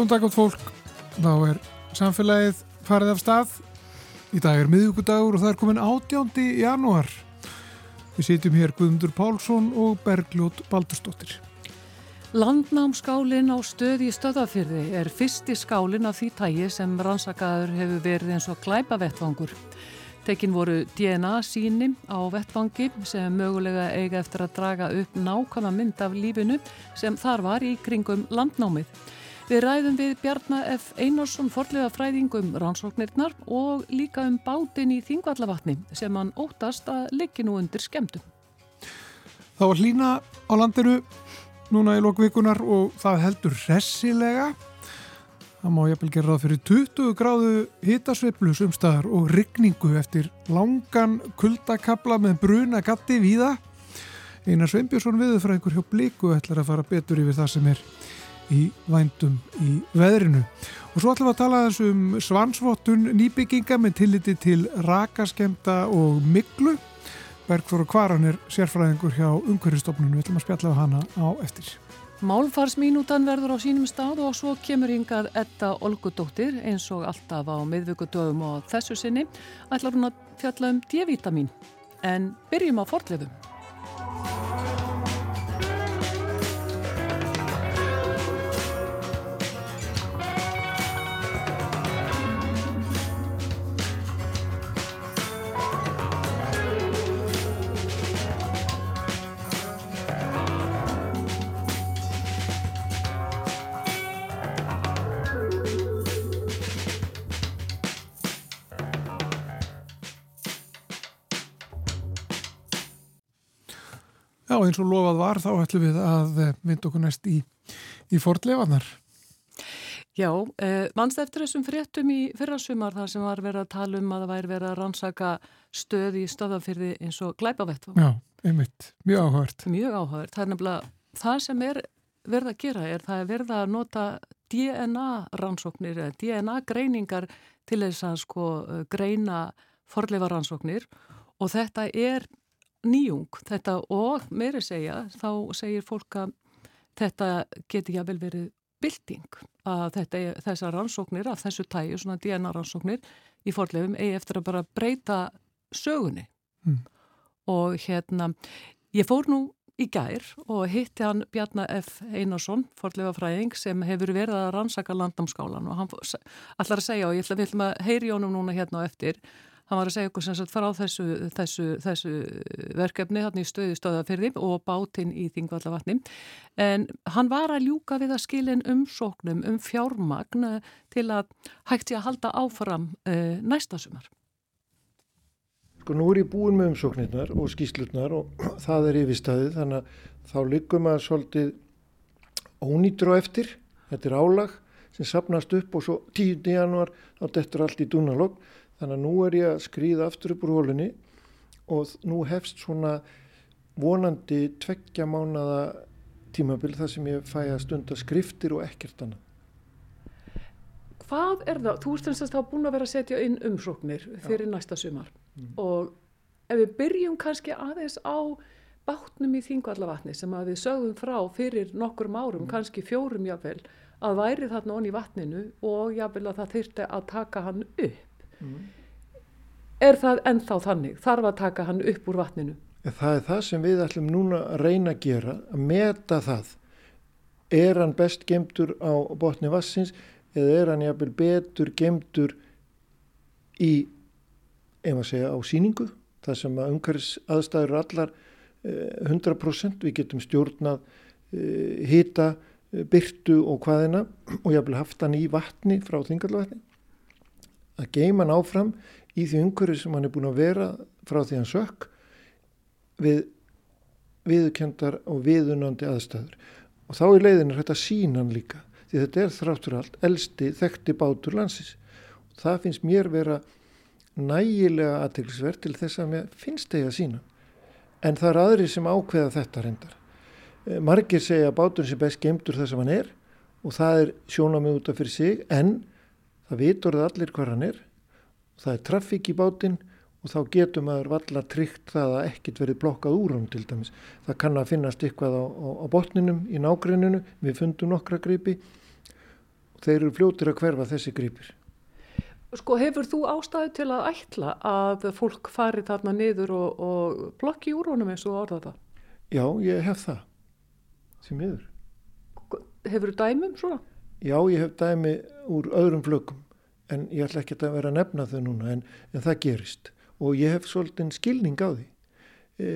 Góðan dag átt fólk, þá er samfélagið farið af stað. Í dag er miðugudagur og það er komin 18. janúar. Við sitjum hér Guðmundur Pálsson og Bergljót Baldurstóttir. Landnámskálin á stöði í stöðafyrði er fyrsti skálin af því tægi sem rannsakaður hefur verið eins og glæpa vettvangur. Tekin voru DNA síni á vettvangi sem mögulega eiga eftir að draga upp nákvæma mynd af lífinu sem þar var í kringum landnámið. Við ræðum við Bjarnar F. Einarsson forlega fræðingum rannsóknirnar og líka um bátinn í Þingvallavatni sem hann óttast að liggi nú undir skemdum. Það var hlína á landinu núna í lokvikunar og það heldur resilega. Það má jafnvel gera ráð fyrir 20 gráðu hitasveiflu sumstaðar og rigningu eftir langan kuldakabla með bruna gatti víða. Einar Sveinbjörnsson viðfræðingur hjá Blíku ætlar að fara betur yfir það sem er í vændum í veðrinu. Og svo ætlum við að tala þessum svansvottun nýbygginga með tilliti til rakaskemta og miklu. Bergþóra Kvaran er sérfræðingur hjá umhverjastofnunum. Við ætlum að spjalla hana á eftir. Málfarsmínútan verður á sínum stað og svo kemur hingað Edda Olgudóttir eins og alltaf á miðvíkudöfum og þessu sinni ætlar hún að fjalla um D-vitamin. En byrjum á fortlefum. Já, eins og lofað var þá ætlum við að mynda okkur næst í, í fordleifanar. Já, eh, mannst eftir þessum fréttum í fyrrasumar þar sem var verið að tala um að það væri verið að rannsaka stöð í stöðafyrði eins og glæpavett. Já, einmitt, mjög áhört. Mjög áhört. Það er nefnilega, það sem er verið að gera er það er verið að nota DNA rannsóknir eða DNA greiningar til þess að sko greina forleifa rannsóknir og þetta er nýjung þetta og meiri segja þá segir fólk að þetta geti jável verið bilding að þetta, þessar rannsóknir af þessu tæju, svona DNA rannsóknir í forleifum eigi eftir að bara breyta sögunni mm. og hérna ég fór nú í gær og hitti hann Bjarnar F. Einarsson forleifafræðing sem hefur verið að rannsaka landamskálan og hann allar að segja og ég ætla að við ætlum að heyri honum núna hérna á eftir Hann var að segja okkur sem sagt frá þessu, þessu, þessu verkefni hann í stöðu stöðafyrði og bátinn í Þingvallavatni. En hann var að ljúka við að skilin umsóknum um fjármagn til að hægt ég að halda áfram uh, næsta sumar. Sko nú er ég búin með umsóknirnar og skýslurnar og það er yfirstaðið þannig að þá liggum að svolítið ónýtur á eftir. Þetta er álag sem sapnast upp og svo 10. januar þá dettur allt í dúnalogg Þannig að nú er ég að skrýða aftur upp úr hólunni og nú hefst svona vonandi tveggja mánada tímabil þar sem ég fæ að stunda skriftir og ekkert annað. Hvað er það? Þú erst eins og þá búin að vera að setja inn umsóknir fyrir Já. næsta sumar mm. og ef við byrjum kannski aðeins á bátnum í Þingvallavatni sem að við sögum frá fyrir nokkur árum, mm. kannski fjórum jáfnvel, að væri þarna onni í vatninu og jáfnvel að það þyrti að taka hann upp mm. er það ennþá þannig? Þarf að taka hann upp úr vatninu? Það er það sem við ætlum núna að reyna að gera að meta það. Er hann best gemtur á botni vassins eða er hann jafnvel betur gemtur í ef að segja á síningu það sem að umhverfis aðstæður allar 100% eh, við getum stjórnað eh, hita, eh, byrtu og hvaðina og jáfnvel haft hann í vatni frá þingalvatni að geima hann áfram í því umhverju sem hann er búin að vera frá því hann sökk við viðkjöndar og viðunandi aðstæður. Og þá í leiðin er þetta sínan líka því þetta er þráttur allt elsti þekkti bátur landsins. Og það finnst mér vera nægilega aðtilsverð til þess að mér finnst þegar sína en það er aðri sem ákveða þetta reyndar. Eh, margir segja að bátur sem best gemdur það sem hann er og það er sjónamið út af fyrir sig en það viturði allir hvað hann er það er trafík í bátinn og þá getur maður valla tryggt það að ekkit verið blokkað úr hann til dæmis það kann að finnast eitthvað á, á, á botninum í nágreininu, við fundum nokkra greipi þeir eru fljótir að hverfa þessi gripir. Sko hefur þú ástæðu til að ætla að fólk fari þarna niður og, og blokki úr honum eins og orða það? Já, ég hef það, sem yfir. Hefur þú dæmum svona? Já, ég hef dæmi úr öðrum flökum, en ég ætla ekki að vera að nefna þau núna, en, en það gerist. Og ég hef svolítið skilning á því. E,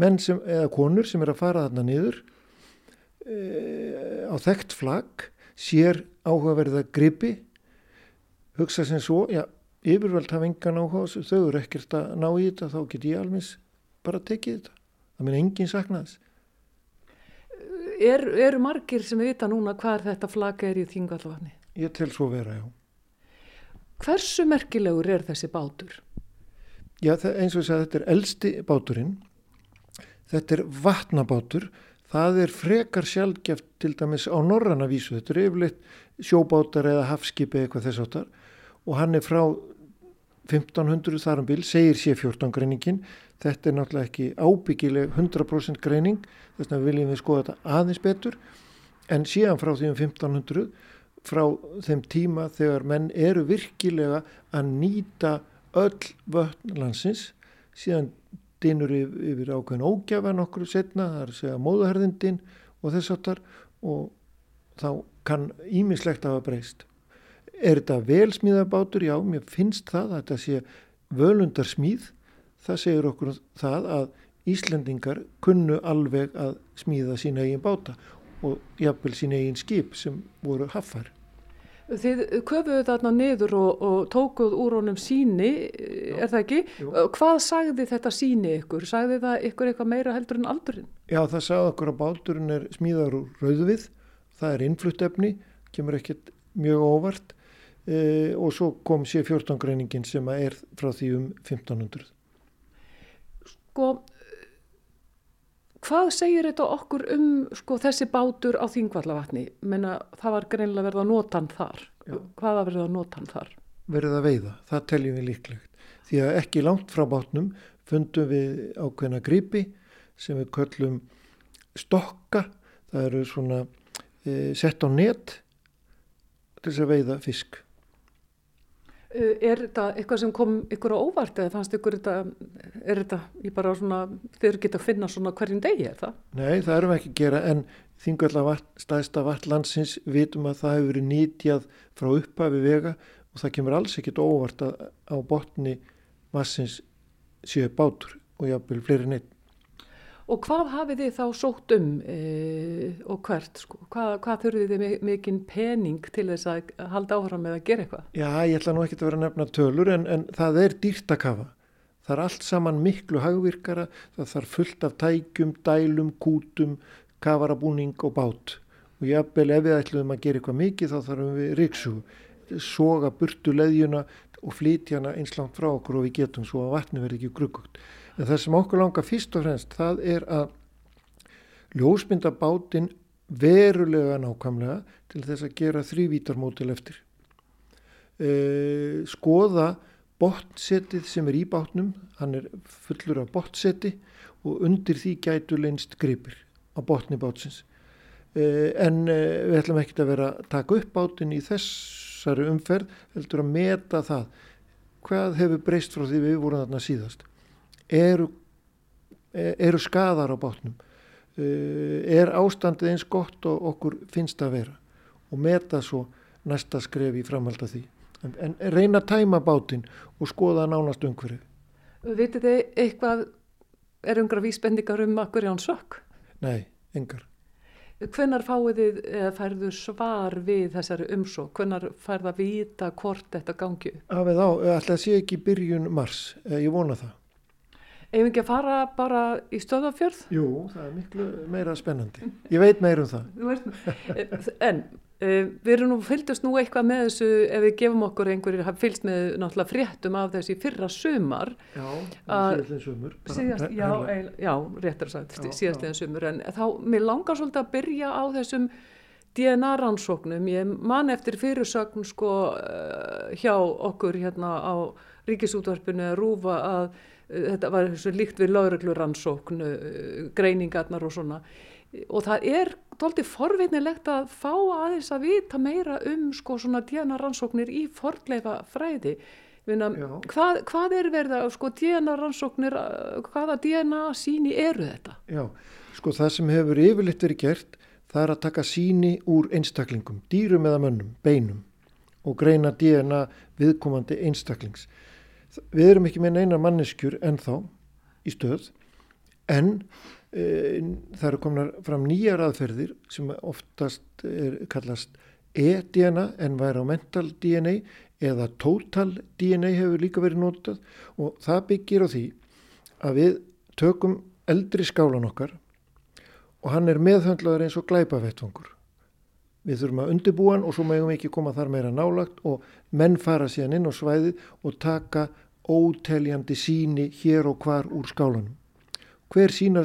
menn sem, eða konur sem er að fara þarna niður e, á þekkt flagg, sér áhugaverða gripi, hugsa sem svo, já, yfirvöld hafa engan áhuga þau eru ekkert að ná í þetta, þá get ég alveg bara tekið þetta. Það minn enginn sakna þess. Er, eru margir sem vita núna hvað þetta flagg er í þingvallavatni? Ég tel svo vera, já. Hversu merkilegur er þessi bátur? Já, eins og þess að þetta er eldsti báturinn. Þetta er vatnabátur. Það er frekar sjálfgeft til dæmis á norranna vísu. Þetta er yfirleitt sjóbátar eða hafskipi eitthvað þess áttar og hann er frá 1500 þarum bil, segir sé 14 greiningin. Þetta er náttúrulega ekki ábyggileg 100% greining, þess vegna viljum við skoða þetta aðeins betur. En síðan frá því um 1500, frá þeim tíma þegar menn eru virkilega að nýta öll vötn landsins, síðan dinur yfir ákveðin ógjafa nokkru setna, það er að segja móðuherðindin og þess aftar og þá kann ímislegt að hafa breyst. Er þetta velsmíðabátur? Já, mér finnst það að þetta sé völundarsmíð. Það segir okkur það að Íslendingar kunnu alveg að smíða sína eigin báta og jafnvel sína eigin skip sem voru haffar. Þið köfuðu þarna niður og, og tókuð úr honum síni, Já. er það ekki? Jú. Hvað sagði þetta síni ykkur? Sagði það ykkur eitthvað meira heldur en aldurinn? Já, það sagði okkur að báturinn er smíðar úr rauðvið, það er innfluttefni, kemur ekkert mjög óvart e, og svo kom C14 greiningin sem er frá því um 1500. Sko, hvað segir þetta okkur um sko, þessi bátur á Þingvallavatni? Menna, það var greinlega verið að nota hann þar. Já. Hvað var verið að nota hann þar? Verið að veiða, það teljum við líklegt. Því að ekki langt frá bátnum fundum við ákveðna gripi sem við köllum stokka. Það eru svona e, sett á net til þess að veiða fisk. Eh, er þetta eitthvað sem kom ykkur á óvart eða fannst ykkur þetta, er þetta í bara svona, þeir geta að finna svona hverjum degi er það? Nei, það erum ekki að gera en þingvalla staðista vatlandsins vitum að það hefur verið nýtjað frá upphafi vega og það kemur alls ekkit óvart að á botni massins séu bátur og jáfnvel fleiri neitt. Og hvað hafið þið þá sótt um e, og hvert? Sko? Hvað, hvað þurfið þið mikinn pening til þess að halda áfram með að gera eitthvað? Já, ég ætla nú ekki að vera að nefna tölur en, en það er dýrt að kafa. Það er allt saman miklu hagvirkara, það þarf fullt af tækjum, dælum, kútum, kafarabúning og bát. Og jáfnvel ef við ætlum að gera eitthvað mikið þá þarfum við riksu, soga burtu leðjuna og flytjana einslangt frá okkur og við getum svo að vatni verði ekki gruggugt. En það sem okkur langar fyrst og fremst það er að ljósmynda bátinn verulega nákvæmlega til þess að gera þrývítarmótil eftir. E, skoða botsetið sem er í bátnum, hann er fullur af botsetti og undir því gætu leinst gripir á botni bátsins. E, en e, við ætlum ekki að vera að taka upp bátinn í þessari umferð, heldur að meta það. Hvað hefur breyst frá því við vorum þarna síðast? Eru, eru skadar á bátnum? Eh, er ástandið eins gott og okkur finnst að vera? Og meta svo næsta skref í framhald af því. En, en reyna að tæma bátinn og skoða nánast umhverju Vitið þið eitthvað er yngra vísbendingar um akkur í án sökk? Nei, yngar Hvenar fáið þið eða færðu svar við þessari umsók? Hvenar færða vita hvort þetta gangi? Af eða á, alltaf sé ekki byrjun mars, ég vona það Ef ekki að fara bara í stöðafjörð? Jú, það er miklu meira spennandi. Ég veit meira um það. en við erum nú fylgast nú eitthvað með þessu ef við gefum okkur einhverjir að fylgst með náttúrulega fréttum af þessi fyrra sumar. Já, síðastlegin sumur. Síðast, já, eil, já, réttar sagt, síðastlegin sumur. En þá, mér langar svolítið að byrja á þessum DNA rannsóknum. Ég man eftir fyrirsögn sko uh, hjá okkur hérna á ríkisútvarpinu að rúfa að þetta var líkt við lauruglurannsókn, uh, greiningarnar og svona. Og það er doldið forvinnilegt að fá aðeins að vita meira um sko svona DNA rannsóknir í forleifa fræði. Vinna, hvað, hvað er verið að sko DNA rannsóknir, hvaða DNA síni eru þetta? Já, sko það sem hefur yfirleitt verið gert það er að taka síni úr einstaklingum, dýrum eða mönnum, beinum og greina DNA viðkomandi einstaklings. Við erum ekki með neina manneskjur ennþá í stöð en það eru komin fram nýjar aðferðir sem oftast er, kallast e-DNA en væri á mental DNA eða total DNA hefur líka verið notað og það byggir á því að við tökum eldri skálan okkar og hann er meðhöndlaður eins og glæpavettvangur. Við þurfum að undirbúa hann og svo megum við ekki koma þar meira nálagt og menn fara síðan inn á svæðið og taka óteljandi síni hér og hvar úr skálanum. Hver sína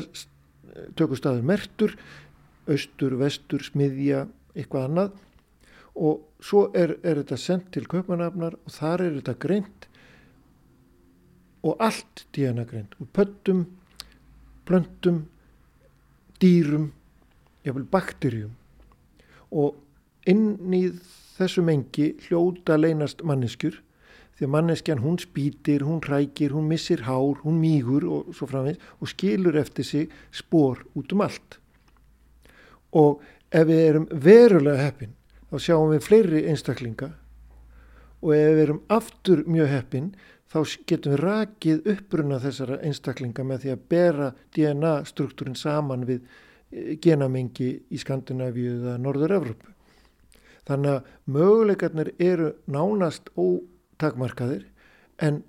tökustadur mertur, austur, vestur, smiðja, eitthvað annað. Og svo er, er þetta sendt til köpmanafnar og þar er þetta greint og allt díana greint úr pöttum, plöntum, dýrum, jáfnveil bakterjum og inn í þessu mengi hljóta leynast manneskjur því að manneskjan hún spýtir, hún rækir, hún missir hár, hún mýgur og svo framvegð og skilur eftir sig spór út um allt. Og ef við erum verulega heppin þá sjáum við fleiri einstaklinga og ef við erum aftur mjög heppin þá getum við rakið uppbruna þessara einstaklinga með því að bera DNA struktúrin saman við eh, genamengi í Skandinavíu eða Norður-Evropu. Þannig að möguleikarnir eru nánast ótakmarkaðir en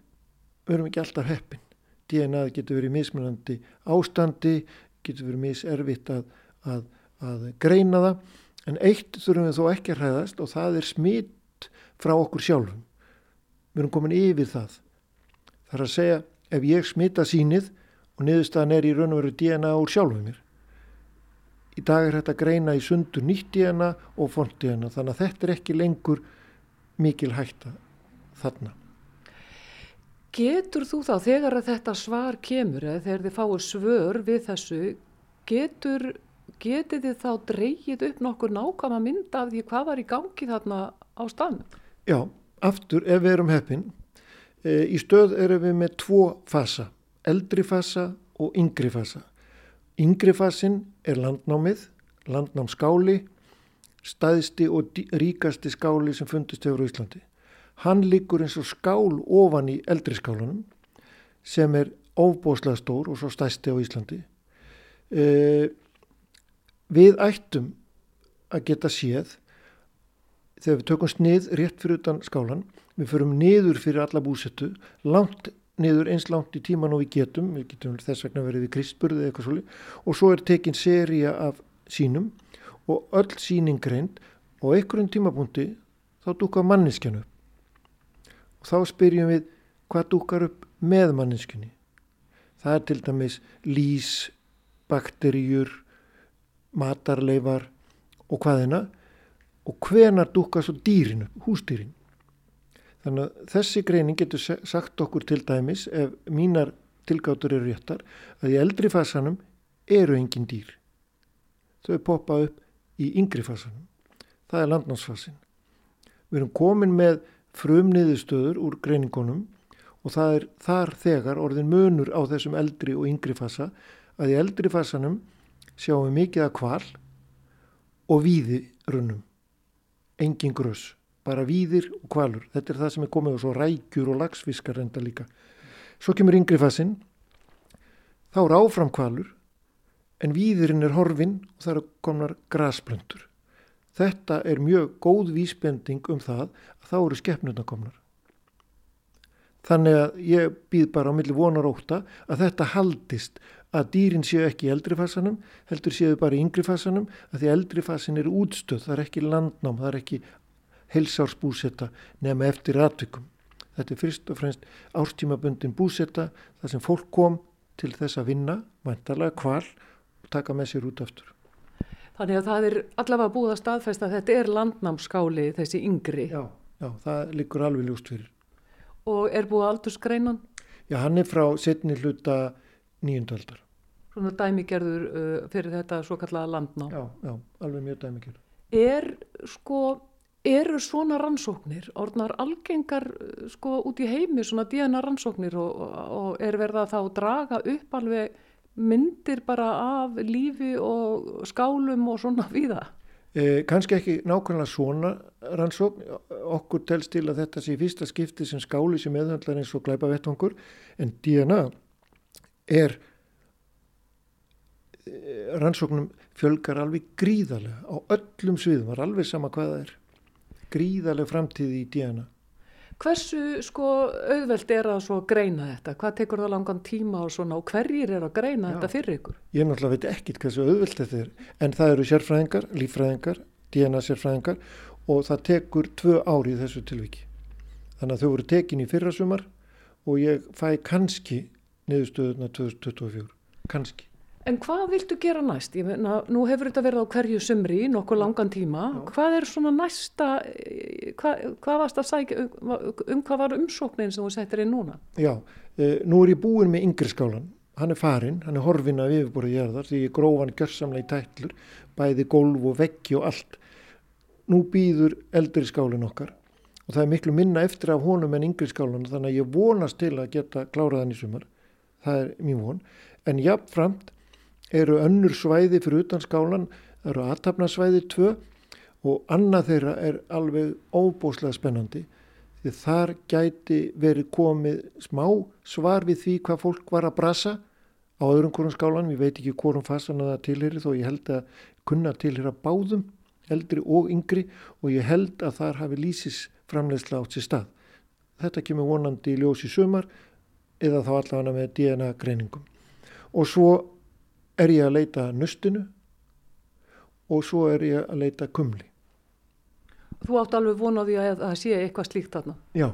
við erum ekki alltaf heppin. DNA getur verið mismunandi ástandi, getur verið miservitt að, að, að greina það en eitt þurfum við þó ekki að hræðast og það er smitt frá okkur sjálfum. Við erum komin yfir það. Það er að segja ef ég smita sínið og niðurstaðan er í raun og veru DNA úr sjálfuð mér. Í dag er þetta greina í sundur nýtt DNA og font DNA þannig að þetta er ekki lengur mikil hætta þarna. Getur þú þá þegar að þetta svar kemur eða þegar þið fáið svör við þessu getur, getur þið þá dreyið upp nokkur nákvæma mynd af því hvað var í gangi þarna á stannu? Já, aftur ef við erum heppin E, í stöð erum við með tvo fasa, eldri fasa og yngri fasa. Yngri fasin er landnámið, landnámskáli, staðsti og ríkasti skáli sem fundist hefur á Íslandi. Hann líkur eins og skál ofan í eldri skálanum sem er ofbóslega stór og svo stæsti á Íslandi. E, við ættum að geta séð þegar við tökum snið rétt fyrir utan skálan við förum niður fyrir alla búsettu langt niður eins langt í tíman og við getum, við getum þess vegna verið við kristburði eða eitthvað svolítið og svo er tekin seria af sínum og öll síning reynd og einhverjum tímapunkti þá dúkar manneskjanu og þá spyrjum við hvað dúkar upp með manneskjani það er til dæmis lís bakteríur matarleifar og hvaðina og hvenar dúkar svo dýrinu, hústýrin Þannig að þessi greining getur sagt okkur til dæmis ef mínar tilgáttur eru réttar að í eldri fasanum eru engin dýr. Þau poppa upp í yngri fasanum. Það er landnámsfasin. Við erum komin með frumniðustöður úr greiningunum og það er þar þegar orðin munur á þessum eldri og yngri fasa að í eldri fasanum sjáum við mikið að kval og víði runnum. Engin gröss bara víðir og kvalur. Þetta er það sem er komið og svo rækjur og lagsfiskar enda líka. Svo kemur yngri fasinn, þá er áfram kvalur, en víðirinn er horfinn og það eru komnar grasplöndur. Þetta er mjög góð vísbending um það að þá eru skeppnuna komnar. Þannig að ég býð bara á milli vonar óta að þetta haldist að dýrin séu ekki í eldri fasanum, heldur séu bara í yngri fasanum, að því eldri fasin er útstöð, það er ekki landnám, það er ekki heilsársbúsetta nema eftir atvikum. Þetta er fyrst og fremst ástímabundin búsetta þar sem fólk kom til þess að vinna, vantarlega kval og taka með sér út aftur. Þannig að það er allavega búið að staðfesta að þetta er landnámskáli þessi yngri. Já, já, það likur alveg ljúst fyrir. Og er búið aldursgreinan? Já, hann er frá setni hluta nýjundaldar. svona dæmigerður uh, fyrir þetta svo kallaða landná. Já, já, alveg mjög dæmigerður. Er sko, eru svona rannsóknir, orðnar algengar uh, sko út í heimi svona DNA rannsóknir og, og, er verða þá draga upp alveg myndir bara af lífi og skálum og svona viða? Eh, kannski ekki nákvæmlega svona rannsókn, okkur telst til að þetta sé fyrsta skipti sem skáli sem meðhandlar eins og glæpa vettvangur en DNA er eh, rannsóknum fjölgar alveg gríðarlega á öllum sviðum, var alveg sama hvað það er. Gríðarlega framtíð í DNA Hversu sko auðvelt er að svo greina þetta? Hvað tekur það langan tíma og svona og hverjir er að greina Já. þetta fyrir ykkur? Ég náttúrulega veit ekkit hversu auðvelt þetta er en það eru sérfræðingar, líffræðingar, DNA sérfræðingar og það tekur tvö ári í þessu tilviki. Þannig að þau voru tekin í fyrra sumar og ég fæ kannski niðurstöðuna 2024. Kannski. En hvað viltu gera næst? Ég meina, nú hefur þetta verið á hverju sumri, nokkuð langan tíma. Já. Hvað er svona næsta, eh, hvað, hvað varst að sækja, um, um hvað var umsóknin sem þú settir inn núna? Já, e, nú er ég búin með yngri skálan. Hann er farinn, hann er horfinn af yfirborðið jarðar því ég gróf hann gjörsamlega í tætlur, bæði gólf og veggi og allt. Nú býður eldri skálinn okkar og það er miklu minna eftir af honum en yngri skálan þannig að ég vonast til að geta klárað hann í sumar. Það er mín von. En jafnframt eru önnur svæði fyrir utan skálan, það eru aðtapnasvæði tvö og annað þeirra er alveg óbóslega spennandi því þar gæti verið komið smá svar við því hvað fólk var að brasa á öðrum hvorum skálanum, ég veit ekki hvorum fasan að það tilheri þó ég held að kunna tilhera báðum, eldri og yngri og ég held að þar hafi lýsis framleiðsla átt sér stað. Þetta kemur vonandi í ljós í sumar eða þá allavega með DNA greiningum. Og svo er ég að leita nustinu og svo er ég að leita kumli. Þú átt alveg von á því að það sé eitthvað slíkt þarna. Já,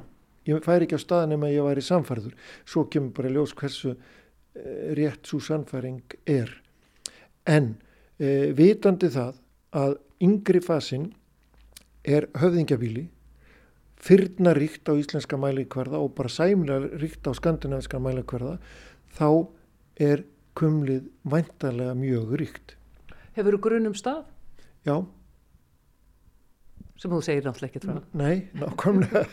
ég færi ekki á staðan nema að ég væri samfærður. Svo kemur bara ljós hversu eh, rétt svo samfæring er. En eh, vitandi það að yngri fasin er höfðingjabíli, fyrna ríkt á íslenska mælikvarða og bara sæmilega ríkt á skandinaviska mælikvarða, þá er kumlið væntalega mjög ríkt. Hefur þú grunn um stað Já, sem þú segir náttúrulega ekkert frá? nei, nákvæmlega.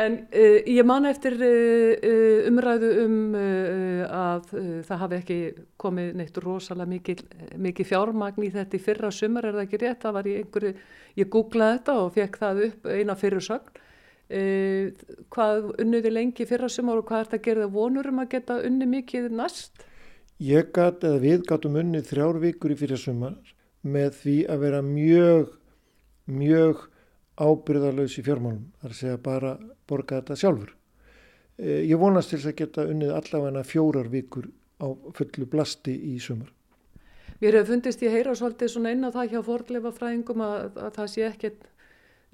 En uh, ég man eftir uh, umræðu um uh, að það hafi ekki komið neitt rosalega mikið, mikið fjármagn í þetta í fyrra sumar, er það ekki rétt? Það var í einhverju, ég googlaði þetta og fekk það upp eina fyrir sögn. Hvað unniði lengi fyrra sumar og hvað er þetta að gera það vonur um að geta unni mikið næst? Ég gat, eða við gatum unnið þrjár vikur í fyrir sumar með því að vera mjög, mjög ábyrðarlaus í fjármálum. Það er að segja bara borga þetta sjálfur. Eh, Ég vonast til þess að geta unnið allavega fjórar vikur á fullu blasti í sumar. Mér hefur fundist ég heyra svolítið svona inn á það hjá fordleifa fræðingum að, að það sé ekkert,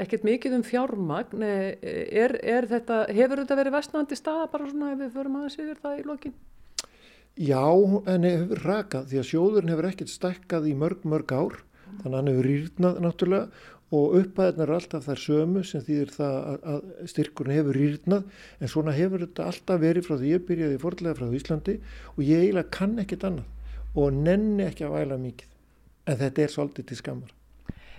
ekkert mikið um fjármagn. Eh, Er, er þetta, hefur þetta verið vestnandi staða bara svona ef við förum aðeins yfir það í lokin? Já, henni hefur rakað því að sjóðurinn hefur ekkert stækkað í mörg, mörg ár. Þannig að hann hefur rýrnað náttúrulega og upphæðin er alltaf þær sömu sem þýðir það að, styrkurinn hefur rýrnað en svona hefur þetta alltaf verið frá því ég byrjaði fórlega frá Íslandi og ég eiginlega kann ekkert annað og nenni ekki að væla mikið en þetta er svolítið til skammar.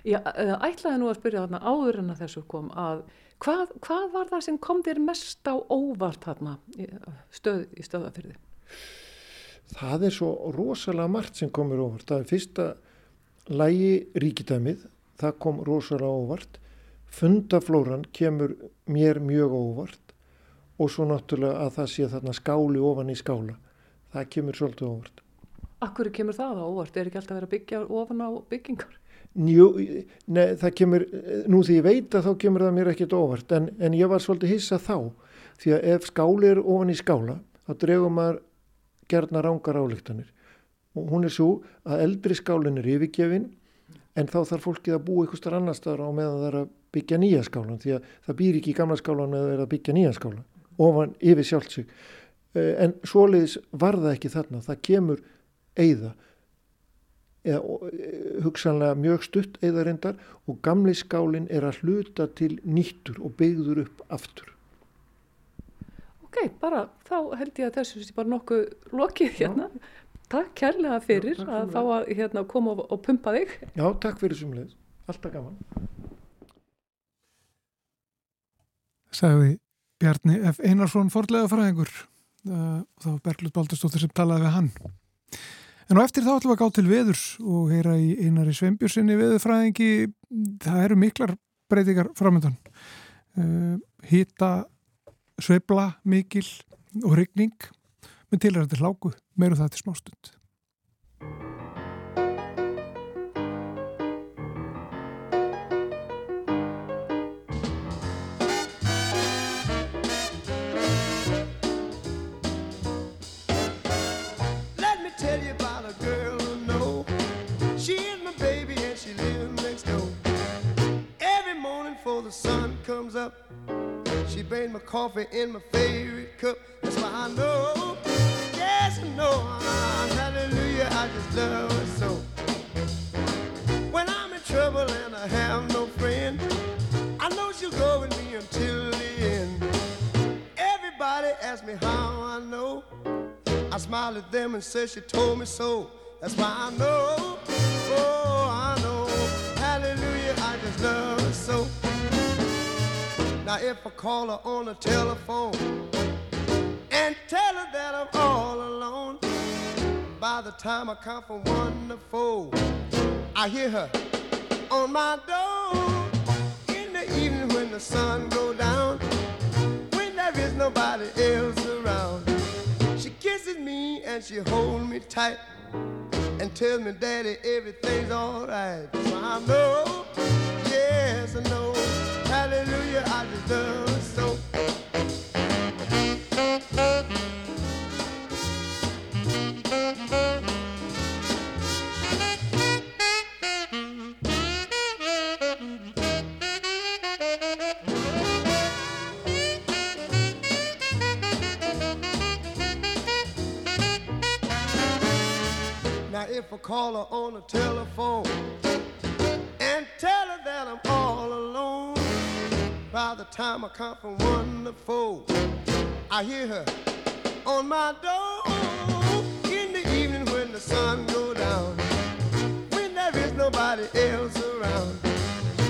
Ég eh, ætlaði nú að spyrja þarna áður en að þessu kom að hvað, hvað var það sem kom þér mest á óvart þarna stöð, í stöðafyrði? Það er svo rosalega margt sem komur óvart. Það er fyrsta lægi ríkidæmið, það kom rosalega óvart. Fundaflóran kemur mér mjög óvart og svo náttúrulega að það sé þarna skáli ofan í skála. Það kemur svolítið óvart. Akkur kemur það á óvart? Er ekki alltaf að byggja ofan á byggingar? Njú, nei, það kemur, nú því ég veit að þá kemur það mér ekkert óvart en, en ég var svolítið hissa þá því að ef skáli er ofan í skála þá dregum maður gerna rángar álíktanir og hún er svo að eldri skálinn er yfirgefin en þá þarf fólkið að búa ykkur starf annar staðar á meðan það er að byggja nýja skálan því að það býr ekki í gamla skálan eða er að byggja nýja skálan ofan yfir sjálfsig en svoleiðis var það ekki þarna það kemur eigða eða eh, hugsanlega mjög stutt eða reyndar og gamli skálinn er að hluta til nýttur og byggður upp aftur Ok, bara þá held ég að þessu sé bara nokkuð lokið hérna. Takk kærlega fyrir Já, að fá að hérna, koma og, og pumpa þig. Já, takk fyrir sumleið. Alltaf gaman. Sæði Bjarni F. Einarsson forlega fræðingur uh, og það var Berglut Baldurstóttir sem talaði við hann. En á eftir þá ætlum við að gá til veðurs og heyra í einari sveimbjörnsinni veðurfræðingi. Það eru miklar breytingar framöndan. Uh, Hita, sveibla, mikil og ryggning með tilræðandi hláku, meiru það til smástund. the sun comes up. She made my coffee in my favorite cup. That's why I know, yes, I know, hallelujah, I just love her so. When I'm in trouble and I have no friend, I know she'll go with me until the end. Everybody asks me how I know. I smile at them and say she told me so. That's why I know, oh, I know, hallelujah, I just love her so. Now if I call her on the telephone and tell her that I'm all alone, by the time I count from one to four, I hear her on my door. In the evening when the sun go down, when there is nobody else around, she kisses me and she holds me tight and tells me, Daddy, everything's alright. So I know, yes, I know. Hallelujah, I deserve so. Now if I call her on the telephone and tell her that I'm all alone by the time I come from one to four, I hear her on my door in the evening when the sun goes down. When there is nobody else around,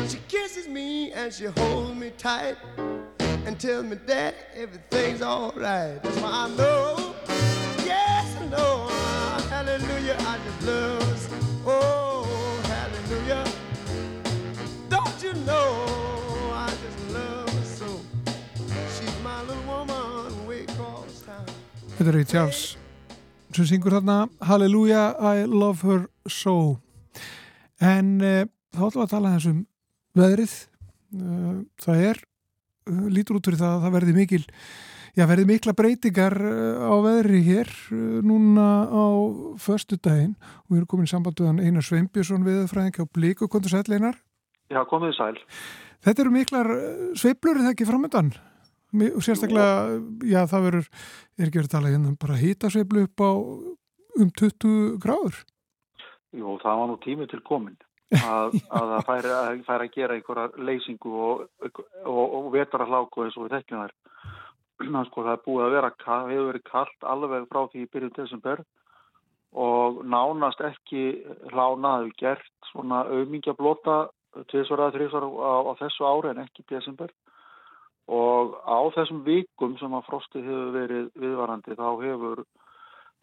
she kisses me and she holds me tight and tells me that everything's alright. That's why I know, yes I know, hallelujah, I just love, oh hallelujah. Don't you know? Þetta er Ray Charles sem syngur þarna Hallelujah, I love her so. En uh, þá ætlum við að tala þessum veðrið. Uh, það er uh, lítur út fyrir það að það verði mikil já verði mikla breytingar á veðri hér núna á förstu daginn og við erum komin í sambanduðan Einar Sveinbjörnsson veðurfræðing á Blíku, kontur sæl Einar. Já, komið sæl. Þetta eru miklar sveiblur, er það ekki framöndan? Og sérstaklega, já það verður er ekki verið að tala hérna bara hýtasveiflu upp á um 20 gráður? Jú, það var nú tími til komin að, að það færi að, færi að gera einhverja leysingu og, og, og vetara hláku eins og við þekkjum þær. Sko það er búið að vera hefur verið kallt alveg frá því í byrjun desember og nánast ekki hlánaðu gert svona auðmingja blota tviðsvara, þrýsvara á, á þessu ári en ekki desember og á þessum vikum sem að frostið hefur verið viðvarandi þá hefur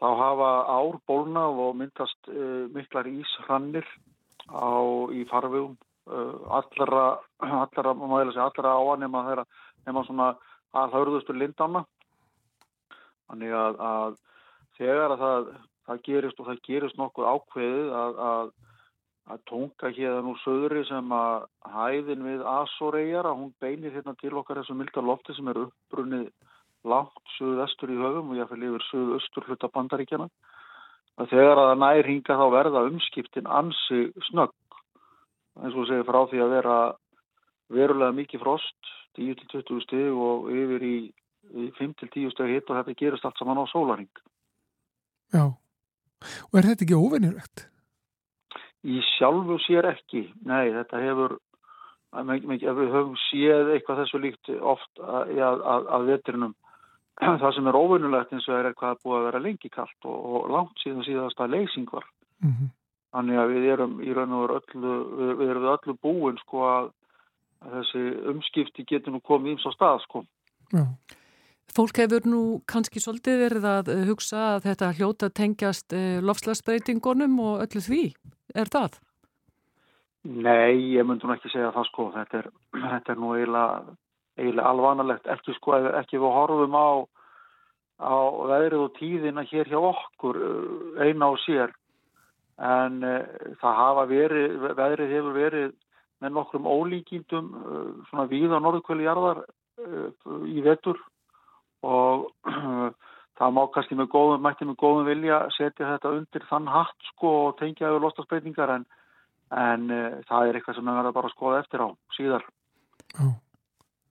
þá hafa ár bólnað og myndast uh, miklar íshrannir á í farvegum uh, allra allra, allra áanema þeirra nema svona að hörðustu lindanna þannig að, að þegar að það, það gerist og það gerist nokkuð ákveðið að, að að tónka hérna úr söðri sem að hæðin við Asoregar að hún beinir hérna til okkar þessu milda lofti sem er uppbrunnið langt söðu-vestur í höfum og ég fyrir yfir söðu-östur hluta bandaríkjana að þegar að það nær hinga þá verða umskiptin ansi snögg. Eins og segir frá því að vera verulega mikið frost 10-20 stig og yfir í, í 5-10 stig hitt og þetta gerist allt saman á sólaring Já, og er þetta ekki óvenjulegt? Í sjálfu sér ekki, nei þetta hefur, ef við höfum séð eitthvað þessu líkt oft að, að, að vetrinum það sem er óvinnulegt eins og er hvað búið að vera lengi kallt og, og langt síðan síðast að leysing var. Mm -hmm. Þannig að við erum í raun og veru öllu, við, við erum öllu búin sko að, að þessi umskipti getur nú komið íms á stað sko. Já. Fólk hefur nú kannski svolítið verið að hugsa að þetta hljóta tengjast eh, lofslagsbreytingunum og öllu því. Er það? Nei, ég myndi nú ekki segja það sko. Þetta er, þetta er nú eiginlega, eiginlega alvanalegt. Ekki sko, ekki við horfum á, á veðrið og tíðina hér hjá okkur eh, eina á sér. En e, það hafa verið, veðrið hefur verið með nokkrum ólíkindum e, svona víða norðkvöli jarðar e, í vetur og það má kannski með góðum, mætti með góðum vilja setja þetta undir þann hatt sko og tengja yfir lostasbreytingar en en uh, það er eitthvað sem við verðum bara að skoða eftir á síðar. Oh.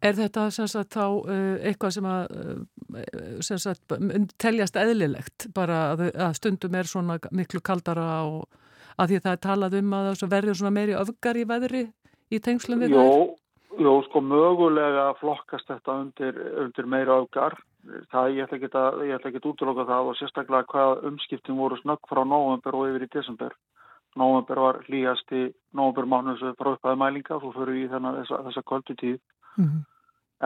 Er þetta sem sagt þá uh, eitthvað sem að uh, sem sagt, teljast eðlilegt bara að, að stundum er svona miklu kaldara og að því það er talað um að það verður svona meiri öfgar í veðri í tengslum við það? Jó, jó, sko mögulega flokkast þetta undir, undir meiri öfgar. Það ég ætla ekki að útloka það og sérstaklega hvað umskiptum voru snögg frá nóvember og yfir í desember. Nóvember var hlýjast í nóvember mánuðs frá upphæðu mælinga svo fyrir við þennan þessa, þessa kvöldu tíð. Mm -hmm.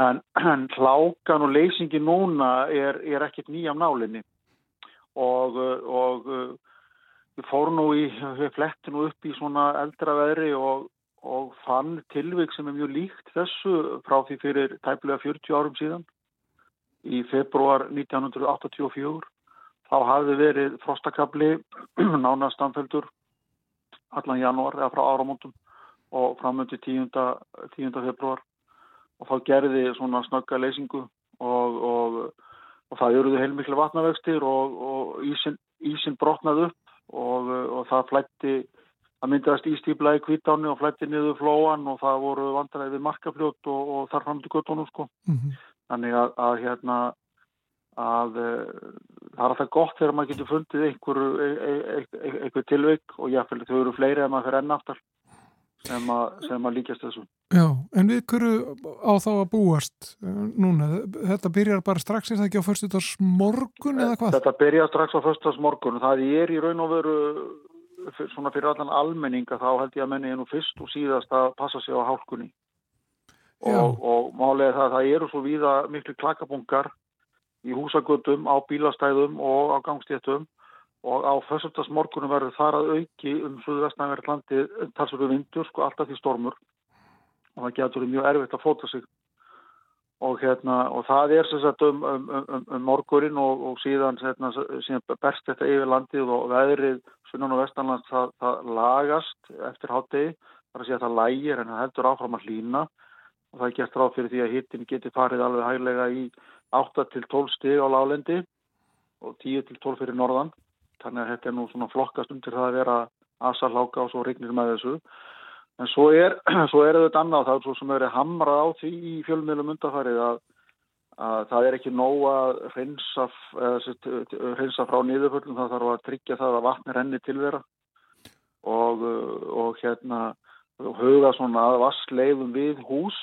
En, en hlákan og leysingi núna er, er ekkert nýjam nálinni og, og við fórum nú í, nú upp í svona eldra veðri og, og fann tilvik sem er mjög líkt þessu frá því fyrir tæplega 40 árum síðan í februar 1984. Þá hafði verið frostakabli nánastanfeldur allan janúar eða frá áramóndum og framöndi 10. 10. februar og þá gerði svona snögga leysingu og, og, og það eruðu heilmikli vatnavextir og, og ísin, ísin brotnaði upp og það flætti að myndaðast ístýpla í kvítáni og flætti niður flóan og það voru vandræði við markafljót og þar fram til göttunum sko. Mm -hmm. Þannig að, að hérna að uh, það er alltaf gott þegar maður getur fundið einhver, einhver, einhver tilveik og jáfnveg þau eru fleiri en maður fyrir ennaftar sem að, sem að líkast þessu. Já, en við hverju á þá að búast eh, núna? Þetta byrjar bara strax, er það ekki á förstutars morgun eða hvað? Þetta byrjar strax á förstutars morgun. Það er í raun og veru svona fyrir allan almenninga þá held ég að menni nú fyrst og síðast að passa sig á hálkunni. Og, og málega það, það eru svo víða miklu klakabungar í húsagöldum, á bílastæðum og á gangstéttum. Og á fyrstöldagsmorgunum verður þar að auki um Suðvestnæverð landi talsverðu vindur, sko alltaf því stormur. Og það getur mjög erfitt að fóta sig. Og hérna og það er sem sagt um, um, um, um morgurinn og, og síðan, hérna, síðan berst þetta yfir landið og veðrið sunnan og vestanlands það, það lagast eftir hátegi, þar að segja að það lægir en það heldur áfram að hlýna og það er gert ráð fyrir því að hittin geti farið alveg hæglega í 8 til 12 stig á lálendi og 10 til 12 fyrir norðan. Þannig að þetta er nú svona flokkast undir það að vera asalháka og svo regnir með þessu. En svo er, svo er þetta annað það er svo sem er hamrað á því í fjölmiðlum undarfarið að, að það er ekki nóg að reynsa, reynsa frá niðurföllum það þarf að tryggja það að vatnir henni tilvera og, og hérna huga svona að vassleifum við hús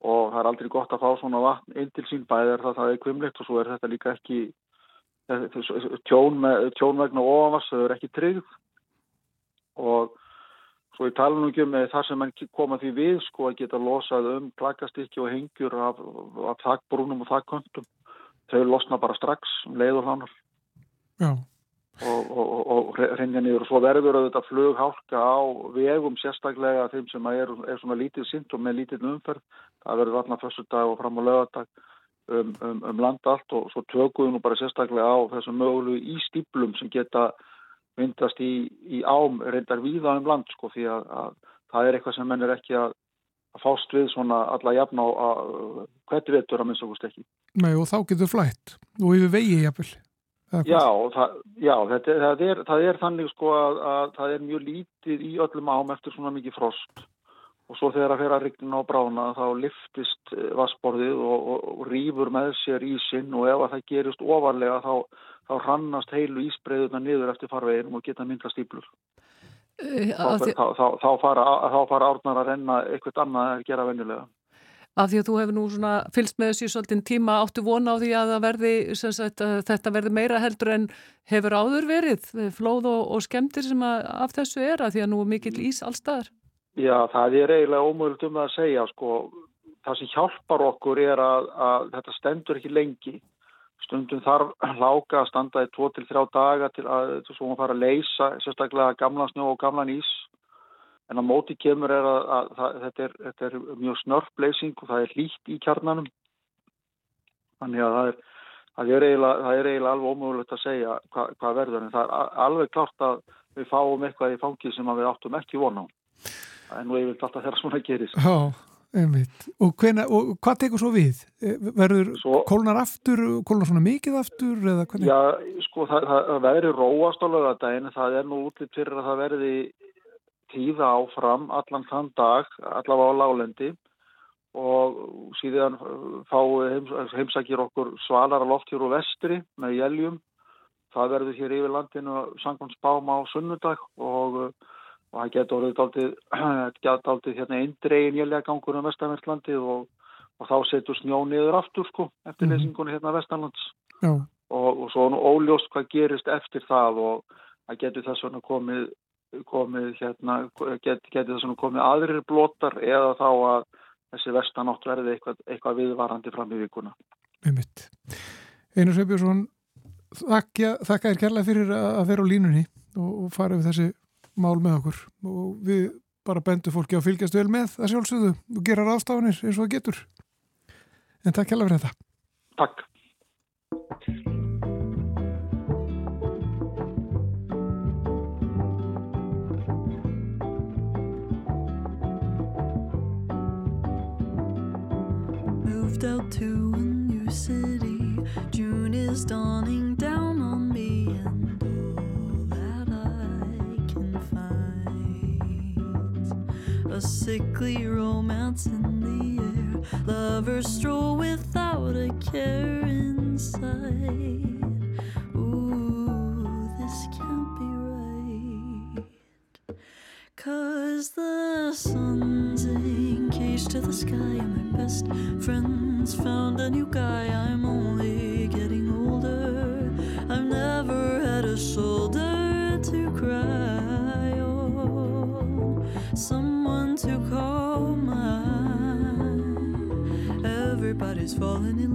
og það er aldrei gott að fá svona vatn inn til sín bæðir það það er kvimleitt og svo er þetta líka ekki tjón, með, tjón vegna ofans, það er ekki tryggð. Og svo ég tala nú ekki um það sem mann koma því við sko að geta losað um klakastykki og hengjur af, af þakkbrúnum og þakköndum þau losna bara strax um leiður hannar Já og, og, og reynja niður og svo verður þetta flughálka á vegum sérstaklega þeim sem er, er svona lítið og með lítið umferð það verður allar fyrstu dag og fram á lögadag um, um, um landa allt og svo tökum við nú bara sérstaklega á þessum mögulegu ístýplum sem geta myndast í, í ám reyndar víða um land sko því að, að það er eitthvað sem menn er ekki að að fást við svona alla jafn á hverju vettur að minnst okkurst ekki. Nei og þá getur flætt og yfir vegi jafnvel. Já, það, já þetta, það, er, það er þannig sko að, að það er mjög lítið í öllum ám eftir svona mikið frost og svo þegar það fer að rigna á brána þá liftist eh, vassborðið og, og, og rýfur með sér ísinn og ef það gerist ofarlega þá, þá hrannast heilu ísbreyðuna niður eftir farveginn og geta myndast íblur. Uh, þá, þá, þá, þá fara, fara árnar að renna eitthvað annað að gera venjulega. Af því að þú hefur nú svona fylst með þessu svolítið tíma áttu vona á því að, verði, sagt, þetta verði meira heldur en hefur áður verið, flóð og, og skemmtir sem að, af þessu er að því að nú er mikill ís allstaðar. Já, það er eiginlega ómögult um að segja sko. Það sem hjálpar okkur er að, að þetta stendur ekki lengi. Stundum þarf láka að standa í 2-3 daga til að svo hún fara að leysa sérstaklega gamla snjó og gamlan ís En á móti kemur er að, að, að þetta, er, þetta er mjög snörfleysing og það er hlýtt í kjarnanum. Þannig að það er, það er, eiginlega, það er eiginlega alveg ómögulegt að segja hva, hvað verður. En það er alveg klart að við fáum eitthvað í fangið sem við áttum ekki vona á. Það er nú yfirlega alltaf þeirra svona gerist. Já, einmitt. Og, hvena, og hvað tekur svo við? Verður svo, kólnar aftur, kólnar svona mikið aftur? Já, sko það, það verður róast á lögadaginn. Það er nú útlýtt fyrir að það verði tíða áfram allan þann dag, allavega á lálendi og síðan fáið heimsækir okkur svalara loft hér úr vestri með jæljum. Það verður hér yfir landinu sangvann spám á sunnudag og, og það getur daldið hérna eindregin jæljagangur um vestanverðlandi og, og þá setur snjó niður aftur sko eftir mm -hmm. lesingunni hérna vestanlands og, og svo óljóst hvað gerist eftir það og það getur þess vegna komið komið hérna, get, geti það svona komið aðrir blótar eða þá að þessi vestanátt verði eitthvað, eitthvað viðvarandi fram í vikuna. Einmitt. Einar Sveibjörnsson, þakka þér kærlega fyrir að vera á línunni og, og fara við þessi mál með okkur og við bara bendum fólki að fylgjast vel með það sjálfsögðu og gera ráðstafanir eins og það getur. En takk kærlega fyrir þetta. Takk. Moved out to a new city. June is dawning down on me, and all that I can find a sickly romance in the air. Lovers stroll without a care inside. Ooh, this can't be right. Cause the sun's engaged to the sky, and my best found a new guy. I'm only getting older. I've never had a shoulder to cry on, someone to call mine. Everybody's falling in